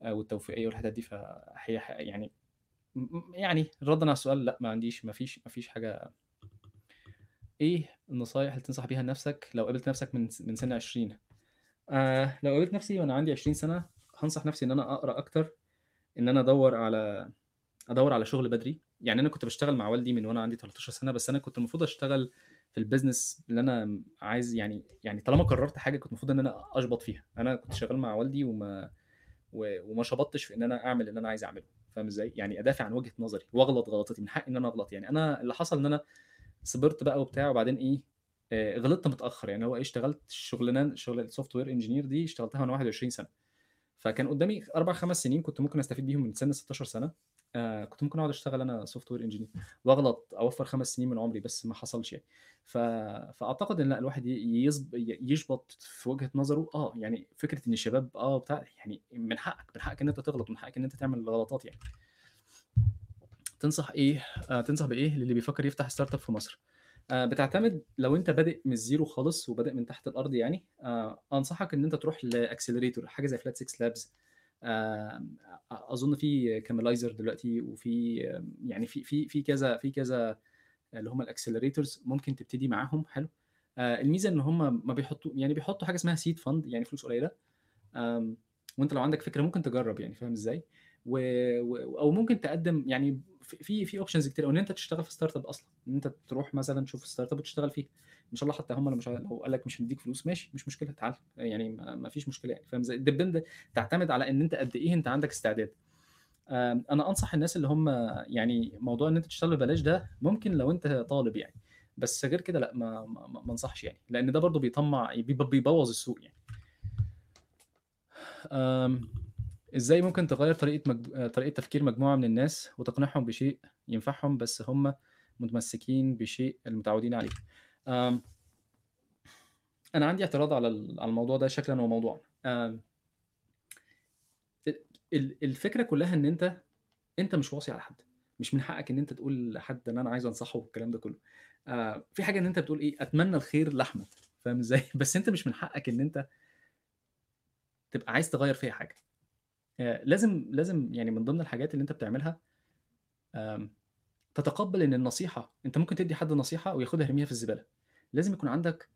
والتوفيقية والحتت دي فهي يعني يعني ردا على السؤال لأ ما عنديش ما فيش ما فيش حاجة إيه النصايح اللي تنصح بيها لنفسك لو قابلت نفسك من من سن 20 آه لو قابلت نفسي وأنا عندي 20 سنة هنصح نفسي إن أنا أقرأ أكتر إن أنا أدور على أدور على شغل بدري. يعني أنا كنت بشتغل مع والدي من وأنا عندي 13 سنة بس أنا كنت المفروض أشتغل في ال business اللي أنا عايز يعني يعني طالما قررت حاجة كنت المفروض إن أنا أشبط فيها. أنا كنت شغال مع والدي وما وما شبطتش في إن أنا أعمل اللي أنا عايز أعمله. فاهم إزاي؟ يعني أدافع عن وجهة نظري وأغلط غلطتي من حقي إن أنا أغلط. يعني أنا اللي حصل إن أنا صبرت بقى وبتاع وبعدين إيه آه، غلطت متأخر. يعني هو إيه اشتغلت شغلانة شغل ال software engineer دي اشتغلتها وأنا 21 سنة. فكان قدامي أربع خمس سنين كنت ممكن أستفيد بيهم من سن 16 سنة. آه كنت ممكن أقعد أشتغل أنا software engineer واغلط over خمس سنين من عمري بس ما حصلش يعني. ف... فأعتقد إن لأ الواحد ي- يصب... ي- يشبط في وجهة نظره. آه يعني فكرة إن الشباب آه بتاع يعني من حقك من حقك إن أنت تغلط ومن حقك إن أنت تعمل غلطات يعني. تنصح إيه؟ آه تنصح بإيه للي بيفكر يفتح startup في مصر؟ آه، بتعتمد لو أنت بادئ من ال zero خالص وبادئ من تحت الأرض يعني آه، أنصحك إن أنت تروح ل accelerator حاجة زي Flat6Labs أظن في Camelizer دلوقتي وفي آه، يعني في في في كذا في كذا اللي هم ال accelerators ممكن تبتدي معاهم. حلو. آه، الميزة إن هم ما بيحطوا يعني بيحطوا حاجة اسمها seed fund يعني فلوس قليلة. وأنت لو عندك فكرة ممكن تجرب يعني فاهم إزاي؟ و... و... أو ممكن تقدم يعني في في options كتير أوي. إن أنت تشتغل في startup أصلا. إن أنت تروح مثلا تشوف startup وتشتغل فيه إن شاء الله حتى هم لو مش لو قال لك مش هنديك فلوس ماشي مش مشكلة تعال. يعني ما فيش مشكلة يعني فاهم؟ إزاي تعتمد على إن أنت قد إيه أنت عندك استعداد. أنا أنصح الناس اللي هم يعني موضوع إن أنت تشتغل ببلاش ده ممكن لو أنت طالب يعني. بس غير كده لا ما ما أنصحش يعني. لأن ده برضو بيطمع بيب- بيبوظ السوق يعني. إزاي ممكن تغير طريقة مج... طريقة تفكير مجموعة من الناس وتقنعهم بشيء ينفعهم بس هم متمسكين بشيء المتعودين عليه أنا عندي اعتراض على ال- على الموضوع ده شكلا وموضوعا آم، ال- ال- الفكرة كلها إن أنت أنت مش واصي على حد مش من حقك إن أنت تقول لحد إن أنا عايز أنصحه والكلام ده كله. في حاجة إن أنت بتقول إيه، أتمنى الخير لأحمد، فاهم إزاي؟ بس أنت مش من حقك إن أنت تبقى عايز تغيّر فيّا حاجة. آآ لازم لازم يعني من ضمن الحاجات اللي أنت بتعملها تتقبّل إن النصيحة أنت ممكن تدّي حد نصيحة وياخدها يرميها في الزبالة، لازم يكون عندك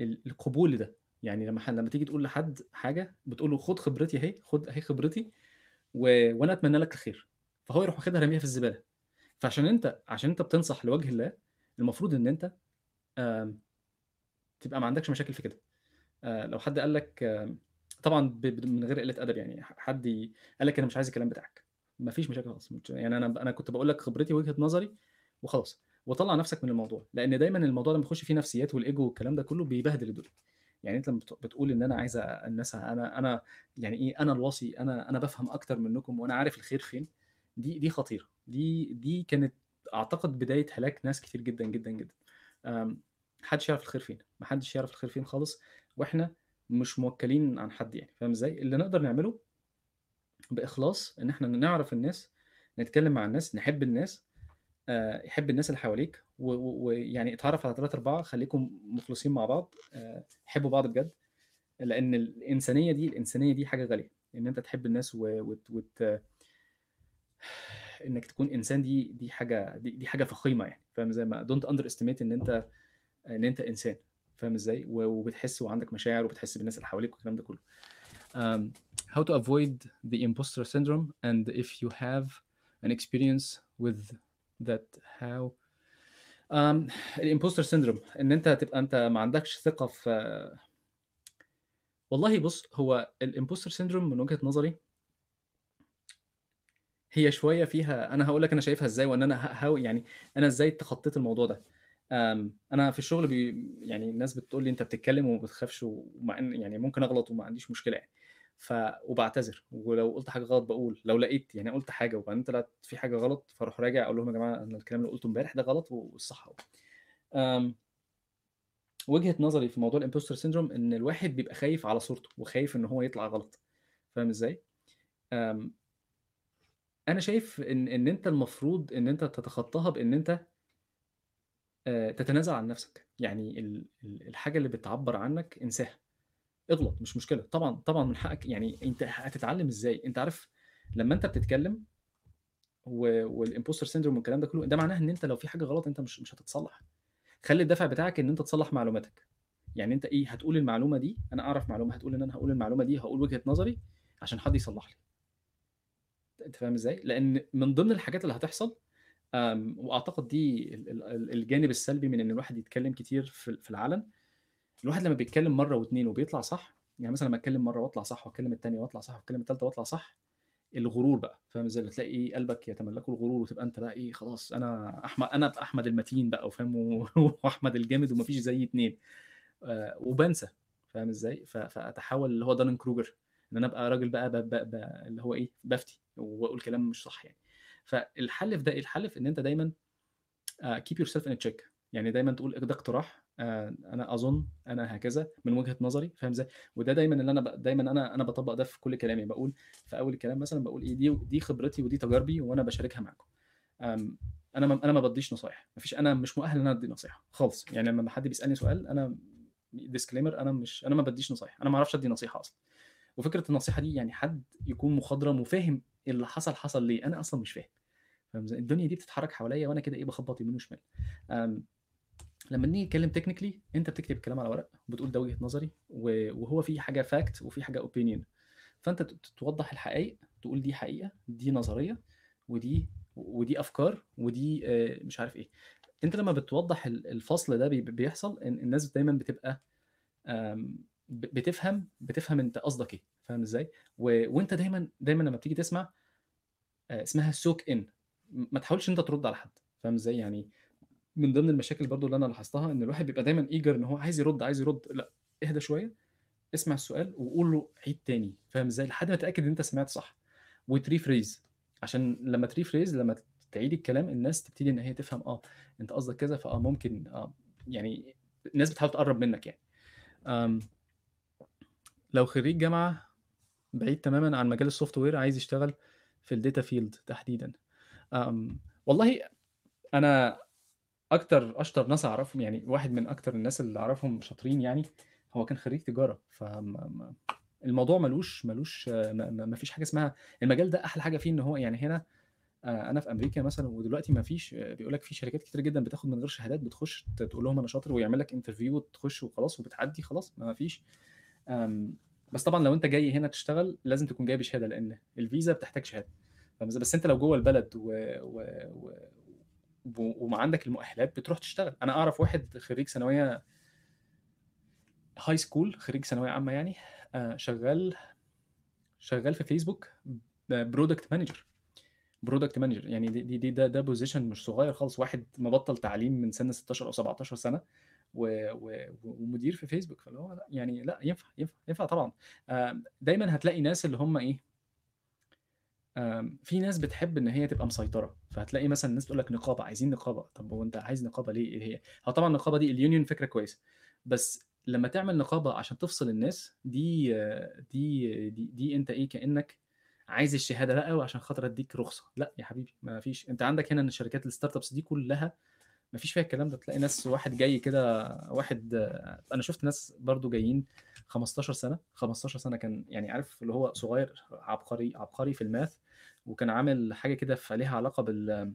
ال القبول لده، يعني لمّا لمّا تيجي تقول لحد حاجة بتقول له خُد خبرتي أهي، خُد أهي خبرتي و وأنا أتمنى لك الخير، فهو يروح واخدها راميها في الزبالة، فعشان أنت عشان أنت بتنصح لوجه الله، المفروض أنت آمم تبقى ما عندكش مشاكل في كده. آآ لو حد قال لك طبعًا من غير قِلّة أدب يعني حد قال لك أنا مش عايز الكلام بتاعك، ما فيش مشاكل خالص، يعني أنا ب أنا كنت باقول لك خبرتي ووجهة نظري وخلاص، وطلّع نَفْسك من الموضوع، لإن دايمًا الموضوع لمّا يخش فيه نفسيات والego والكلام ده كله بيبهدل الدنيا. يعني أنت لمّا بت بتقول إن أنا عايز الناس أنا أنا يعني إيه، أنا الوصي، أنا أنا بافهم أكتر منكم وأنا عارف الخير فين، دي دي خطيرة، دي دي كانت أعتقد بداية هلاك ناس كتير جدًا، جدًا، جدًا. آمم ما حدش يعرف الخير فين، ما حدش يعرف الخير فين خالص، وإحنا مش موكّلين عن حد يعني، فاهم إزاي؟ اللي نقدر نعمله بإخلاص إن إحنا نعرف الناس، نتكلّم مع الناس، نحب الناس، آآ حِب الناس اللي حواليك ويعني اتعرّف على 3، 4 خلّيكم مخلصين مع بعض، آآ حبّوا بعض بجد، لإن الإنسانية دي الإنسانية دي حاجة غالية، إن أنت تحب الناس و وت وت إنّك تكون إنسان دي دي حاجة دي دي حاجة فخيمة يعني، فاهم إزاي؟ ما don't underestimate إن أنت إن أنت إنسان، فاهم إزاي؟ و وبتحس وعندك مشاعر وبتحس بالناس اللي حواليك والكلام ده كله. Um, how to avoid the imposter syndrome and if you have an experience with that how um, الimposter syndrome إن أنت تبقى أنت ما عندكش ثقة في والله بُص، هو الimposter syndrome من وجهة نظري هي شوية فيها أنا هاقول لك أنا شايفها إزاي وإن أنا ه هاو يعني أنا إزاي تخطيت الموضوع ده. أنا في الشغل بي يعني الناس بتقول لي: "أنت بتتكلم وما بتخافش." ومع إن يعني ممكن أغلط وما عنديش مشكلة يعني. ف وباعتذر، ولو قُلت حاجة غلط باقول، لو لقيت يعني قُلت حاجة وبعدين طلعت في حاجة غلط، فأروح راجع أقول لهم: "يا جماعة أنا الكلام اللي قُلته امبارح ده غلط والصح أهو." آمم وجهة نظري في موضوع الimposter syndrome إن الواحد بيبقى خايف على صورته، وخايف إن هو يطلع غلط، فاهم إزاي؟ آمم أنا شايف إن إن أنت المفروض إن أنت تتخطاها بإن أنت آآ تتنازل عن نفسك، يعني ال ال الحاجة اللي بتعبّر عنك انساها، اغلط مش مشكلة، طبعًا، طبعًا من حقك يعني أنت هتتعلم إزاي؟ أنت عارف لمّا أنت بتتكلم و والimposter syndrome والكلام ده كله، ده معناه إن أنت لو في حاجة غلط أنت مش مش هتتصلّح، خلّي الدافع بتاعك إن أنت تصلّح معلوماتك، يعني أنت إيه، هتقول المعلومة دي أنا أعرف معلومة، هتقول إن أنا هاقول المعلومة دي، هاقول وجهة نظري عشان حد يصلّح لي. أنت فاهم إزاي؟ لإن من ضمن الحاجات اللي هتحصل آمم وأعتقد دي ال ال الجانب السلبي من إن الواحد يتكلم كتير في ال في العلن، الواحد لمّا بيتكلم مرّة و2 وبيطلع صح، يعني مثلًا لمّا أتكلم مرّة وأطلع صح وأتكلم التانية وأطلع صح وأتكلم التالتة وأطلع صح، الغرور بقى، فاهم إزاي؟ بتلاقي إيه، قلبك يتملّكه الغرور وتبقى أنت بقى إيه، خلاص أحم أنا أبقى أحمد المتين بقى وفاهم و وأحمد الجامد وما فيش زيي 2 آآ وبانسى، فاهم إزاي؟ ف فأتحوّل اللي هو Dunning Kruger إن أنا أبقى راجل بقى ب ب ب اللي هو إيه، بافتي وأقول كلام مش صح يعني. فالحل في ده إيه، الحل في إن أنت دايمًا keep yourself in a check يعني دايمًا تقول ده اقتراح آآ أنا أظن، أنا هكذا، من وجهة نظري، فاهم إزاي؟ وده دايمًا اللي أنا ب دايمًا أنا أنا باطبّق ده في كل كلامي، باقول في أول الكلام مثلًا باقول إيه، دي دي خبرتي ودي تجاربي وأنا باشاركها معاكم. أنا ما أنا ما بادّيش نصايح، ما فيش أنا مش مؤهل إن أنا أدّي نصيحة خالص، يعني لمّا حد بيسألني سؤال أنا disclaimer أنا مش أنا ما بادّيش نصايح، أنا ما أعرفش أدّي نصيحة أصلًا. وفكرة النصيحة دي يعني حد يكون مخضرم وفاهم اللي حصل، حصل ليه، أنا أصلًا مش فاهم، فاهم؟ الدنيا دي بتتحرك حواليّا وأنا كده إيه، باخبّط يمين وشمال. لمّا نيجي نتكلم technically أنت بتكتب الكلام على ورق، وبتقول ده وجهة نظري وهو في حاجة fact وفي حاجة opinion فأنت ت ت توضّح الحقايق، تقول دي حقيقة، دي نظرية، ودي ودي أفكار، ودي آآ مش عارف إيه. أنت لمّا بتوضّح ال الفصل ده بي بيحصل الناس دايمًا بتبقى بتفهم بتفهم أنت قصدك إيه، فاهم إزاي؟ و وأنت دايمًا دايمًا لمّا بتيجي تسمع آآ اسمها in م ما تحاولش أنت ترُد على حد، فاهم إزاي؟ يعني من ضمن المشاكل برضه اللي أنا لاحظتها إن الواحد بيبقى دايمًا eager إن هو عايز يرُد، عايز يرُد، لأ، اهدى شوية، اسمع السؤال وقُل له عيد تاني، فاهم إزاي؟ لحد ما تتأكد إن أنت سمعت صح وتrephrase عشان لمّا تrephrase لمّا تعيد الكلام الناس تبتدي إن هي تفهم آه، أنت قصدك كذا، فآه ممكن آه، يعني الناس بتحاول تقرّب منّك يعني. لو خريج جامعة بعيد تمامًا عن مجال الsoftware عايز يشتغل في الdata field تحديدًا، آمم، والله أنا أكتر أشطر ناس أعرفهم يعني واحد من أكتر الناس اللي أعرفهم شاطرين يعني، هو كان خريج تجارة، فما ما الموضوع ما لوش ما فيش حاجة اسمها المجال ده أحلى حاجة فيه إن هو يعني هنا آآ، أنا في أمريكا مثلًا ودلوقتي ما فيش بيقول لك في شركات كتيرة جدًا بتاخد من غير شهادات، بتخش تقول لهم أنا شاطر ويعمل لك interview وتخش وخلاص وبتعدي خلاص ما فيش. بس طبعًا لو أنت جاي هنا تشتغل لازم تكون جاي بشهادة، لأن الفيزا بتحتاج إزاي؟ بس أنت لو جوّه البلد و و و وما عندك المؤهلات بتروح تشتغل، أنا أعرف واحد خريج ثانوية high school خريج ثانوية عامة يعني آآ، شغال شغال في فيسبوك ب product manager. product manager يعني دي دي ده ده position مش صغير خالص، واحد مبطّل تعليم من سن 16 أو 17 سنة. و و ومدير في فيسبوك، فاللي هو لأ يعني لأ ينفع، ينفع، ينفع طبعًا. دايمًا هتلاقي ناس اللي هم آمم، في ناس بتحب إن هي تبقى مسيطرة، فهتلاقي مثلًا الناس تقول لك نقابة، عايزين نقابة، طب هو أنت عايز نقابة ليه؟ إيه هي؟ هو طبعًا النقابة دي الunion فكرة كويسة، بس لمّا تعمل نقابة عشان تفصل الناس دي دي دي دي أنت إيه، كإنّك عايز الشهادة بقى وعشان خاطر أدّيك رخصة، لأ يا حبيبي ما فيش، أنت عندك هنا إن الشركات الstartups دي كلّها ما فيش فيها الكلام ده، تلاقي ناس واحد جاي كده واحد أنا شُفت ناس برضه جايين 15 سنة، 15 سنة كان يعني عارف اللي هو صغير عبقري عبقري في الmath وكان عامل حاجة كده فليها علاقة بال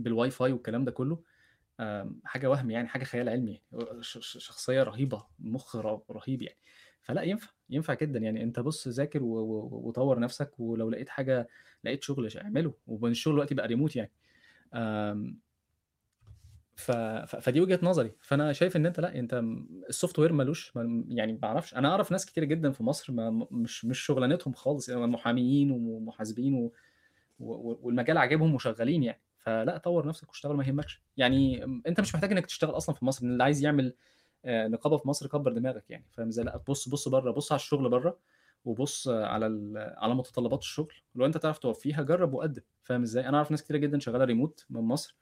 بالWiFi والكلام ده كلّه، حاجة وهم يعني حاجة خيال علمي، ش ش شخصية رهيبة، مُخ رهيب يعني، فلأ ينفع، ينفع جدًا يعني. أنت بُص ذاكر وطوّر نفْسك ولو لقيت حاجة لقيت شغل اعمله، والشغل دلوقتي بقى remote يعني. ف ف فدي وجهة نظري، فأنا شايف إن أنت لأ، أنت م الsoftware ما لوش م يعني ما أعرفش، أنا أعرف ناس كتيرة جدًا في مصر ما مش مش شغلانتهم خالص، يعني محاميين ومحاسبين و و والمجال عاجبهم وشغالين يعني، فلأ طوّر نفْسك واشتغل ما يهمكش، يعني م أنت مش محتاج إنّك تشتغل أصلًا في مصر، اللي عايز يعمل آآ، نقابة في مصر كبّر دماغك يعني، فاهم إزاي؟ لأ بُص بُص برّه، بُص على الشغل برّه، وبُص على على متطلبات الشغل، ولو أنت تعرف توفّيها جرّب وقدّم، فاهم إزاي؟ أنا أعرف ناس كتيرة جدًا شغالة remote من مصر.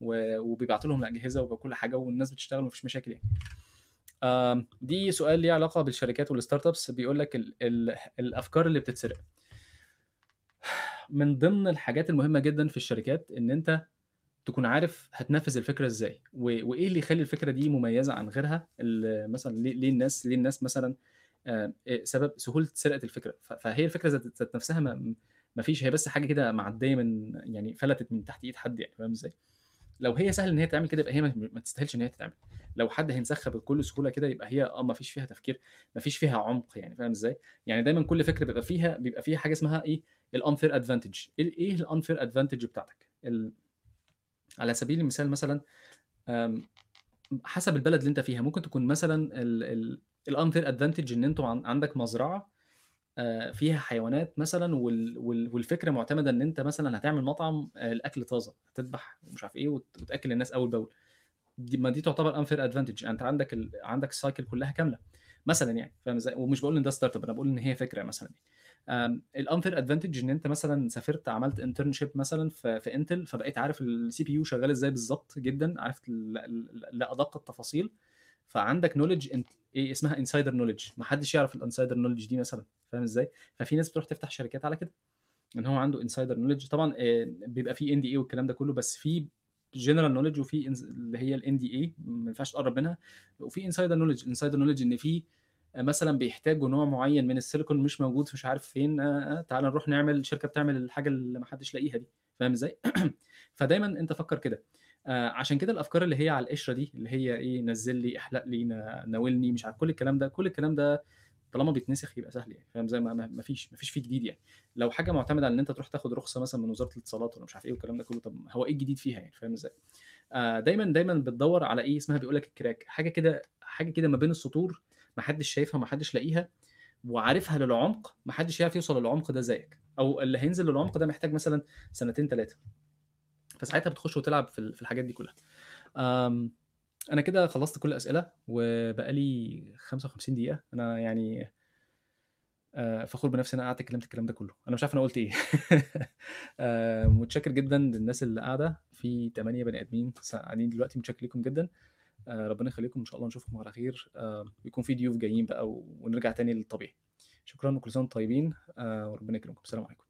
وبيبعتوا لهم الأجهزة وكل حاجة والناس بتشتغل وما فيش مشاكل يعني. دي سؤال ليه علاقة بالشركات والstartups بيقول لك ال ال الأفكار اللي بتتسرق. من ضمن الحاجات المهمة جدًا في الشركات إن أنت تكون عارف هتنفّذ الفكرة إزاي، و وإيه اللي يخلّي الفكرة دي مميزة عن غيرها، مثلًا ليه الناس ليه الناس مثلًا آآ، آآ، سبب سهولة سرقة الفكرة، ف فهي الفكرة ذات نفْسها ما فيش هي بس حاجة كده معديّة من يعني فلتت من تحت إيد حد يعني، فاهم إزاي؟ لو هي سهل إن هي تتعمل كده يبقى هي ما تستاهلش إن هي تتعمل، لو حد هينسخها بكل سهولة كده يبقى هي آه، ما فيش فيها تفكير، ما فيش فيها عمق يعني، فاهم إزاي؟ يعني دايمًا كل فكرة بيبقى فيها بيبقى فيها حاجة اسمها الunfair advantage إيه إيه الunfair advantage بتاعتك؟ ال على سبيل المثال مثلًا حسب البلد اللي أنت فيها، ممكن تكون مثلًا ال ال الunfair advantage إن أنتم عن عندك مزرعة آآ، فيها حيوانات مثلًا وال وال والفكرة معتمدة إن أنت مثلًا هتعمل مطعم آآ، الأكل طازة، هتذبح ومش عارف إيه وت وتأكل الناس أول بأول، دي ما دي تعتبر unfair advantage أنت عندك ال عندك الcycle كلّها كاملة، مثلًا يعني، فاهم إزاي؟ ومش باقول إن ده startup أنا باقول إن هي فكرة مثلًا. الunfair advantage إن أنت مثلًا سافرت عملت internship مثلًا في Intel فبقيت عارف الCPU شغال إزاي بالضبط جدًا، عارف ل ل لأدق التفاصيل، فعندك أنت إيه اسمها insider knowledge. ما حدش يعرف الinsider knowledge دي مثلًا، فاهم إزاي؟ ففي ناس بتروح تفتح شركات على كده، إن هو عنده insider knowledge. طبعًا آآ، بيبقى في NDA والكلام ده كلّه، بس في general knowledge وفي اللي هي الNDA ما ينفعش تقرّب منها، وفي insider knowledge. الinsider knowledge إن في مثلًا بيحتاجوا نوع معيّن من الsilicon مش موجود مش عارف فين آآ، تعالَ نروح نعمل شركة بتعمل الحاجة اللي ما حدش لاقيها دي، فاهم إزاي؟ فدايمًا أنت فكّر كده، آآ، عشان كده الأفكار اللي هي على القشرة دي، اللي هي إيه نزّل لي، احلق لي، ناولني، مش عارف كل الكلام ده، كل الكلام ده طالما بيتنسخ يبقى سهل يعني، فاهم؟ إزاي؟ ما ما فيش ما فيش فيه جديد يعني، لو حاجة معتمدة على إن أنت تروح تاخد رخصة مثلًا من وزارة الاتصالات والّا مش عارف إيه والكلام ده كلّه، طب هو إيه الجديد فيها يعني، فاهم إزاي؟ آآ، دايمًا، دايمًا بتدوّر على إيه؟ اسمها بيقول لك الcrack حاجة كده حاجة كده ما بين السطور ما حدش شايفها، ما حدش لاقيها، وعارفها للعمق، ما حدش هيعرف يوصل للعمق ده زيك، أو اللي هينزل للعمق ده محتاج مثلًا سنتين 3 فساعتها بتخش وتلعب في ال في الحاجات دي كلّها. أنا كده خلّصت كل الأسئلة، وبقى لي 55 دقيقة، أنا يعني آآ، فخور بنفسي أنا قعدت اتكلمت الكلام ده كلّه، أنا مش عارف أنا قُلت. آآ، متشكر جدًا للناس اللي قاعدة، في 8 بني آدمين س قاعدين دلوقتي، متشكر ليكم جدًا، آآ، ربنا يخليكم، إن شاء الله نشوفكم على خير، آآ، ويكون في ضيوف جايين بقى ونرجع تاني للطبيعي. شكرًا وكل سنة وأنتم طيبين، آآ، وربنا يكرمكم، السلام عليكم.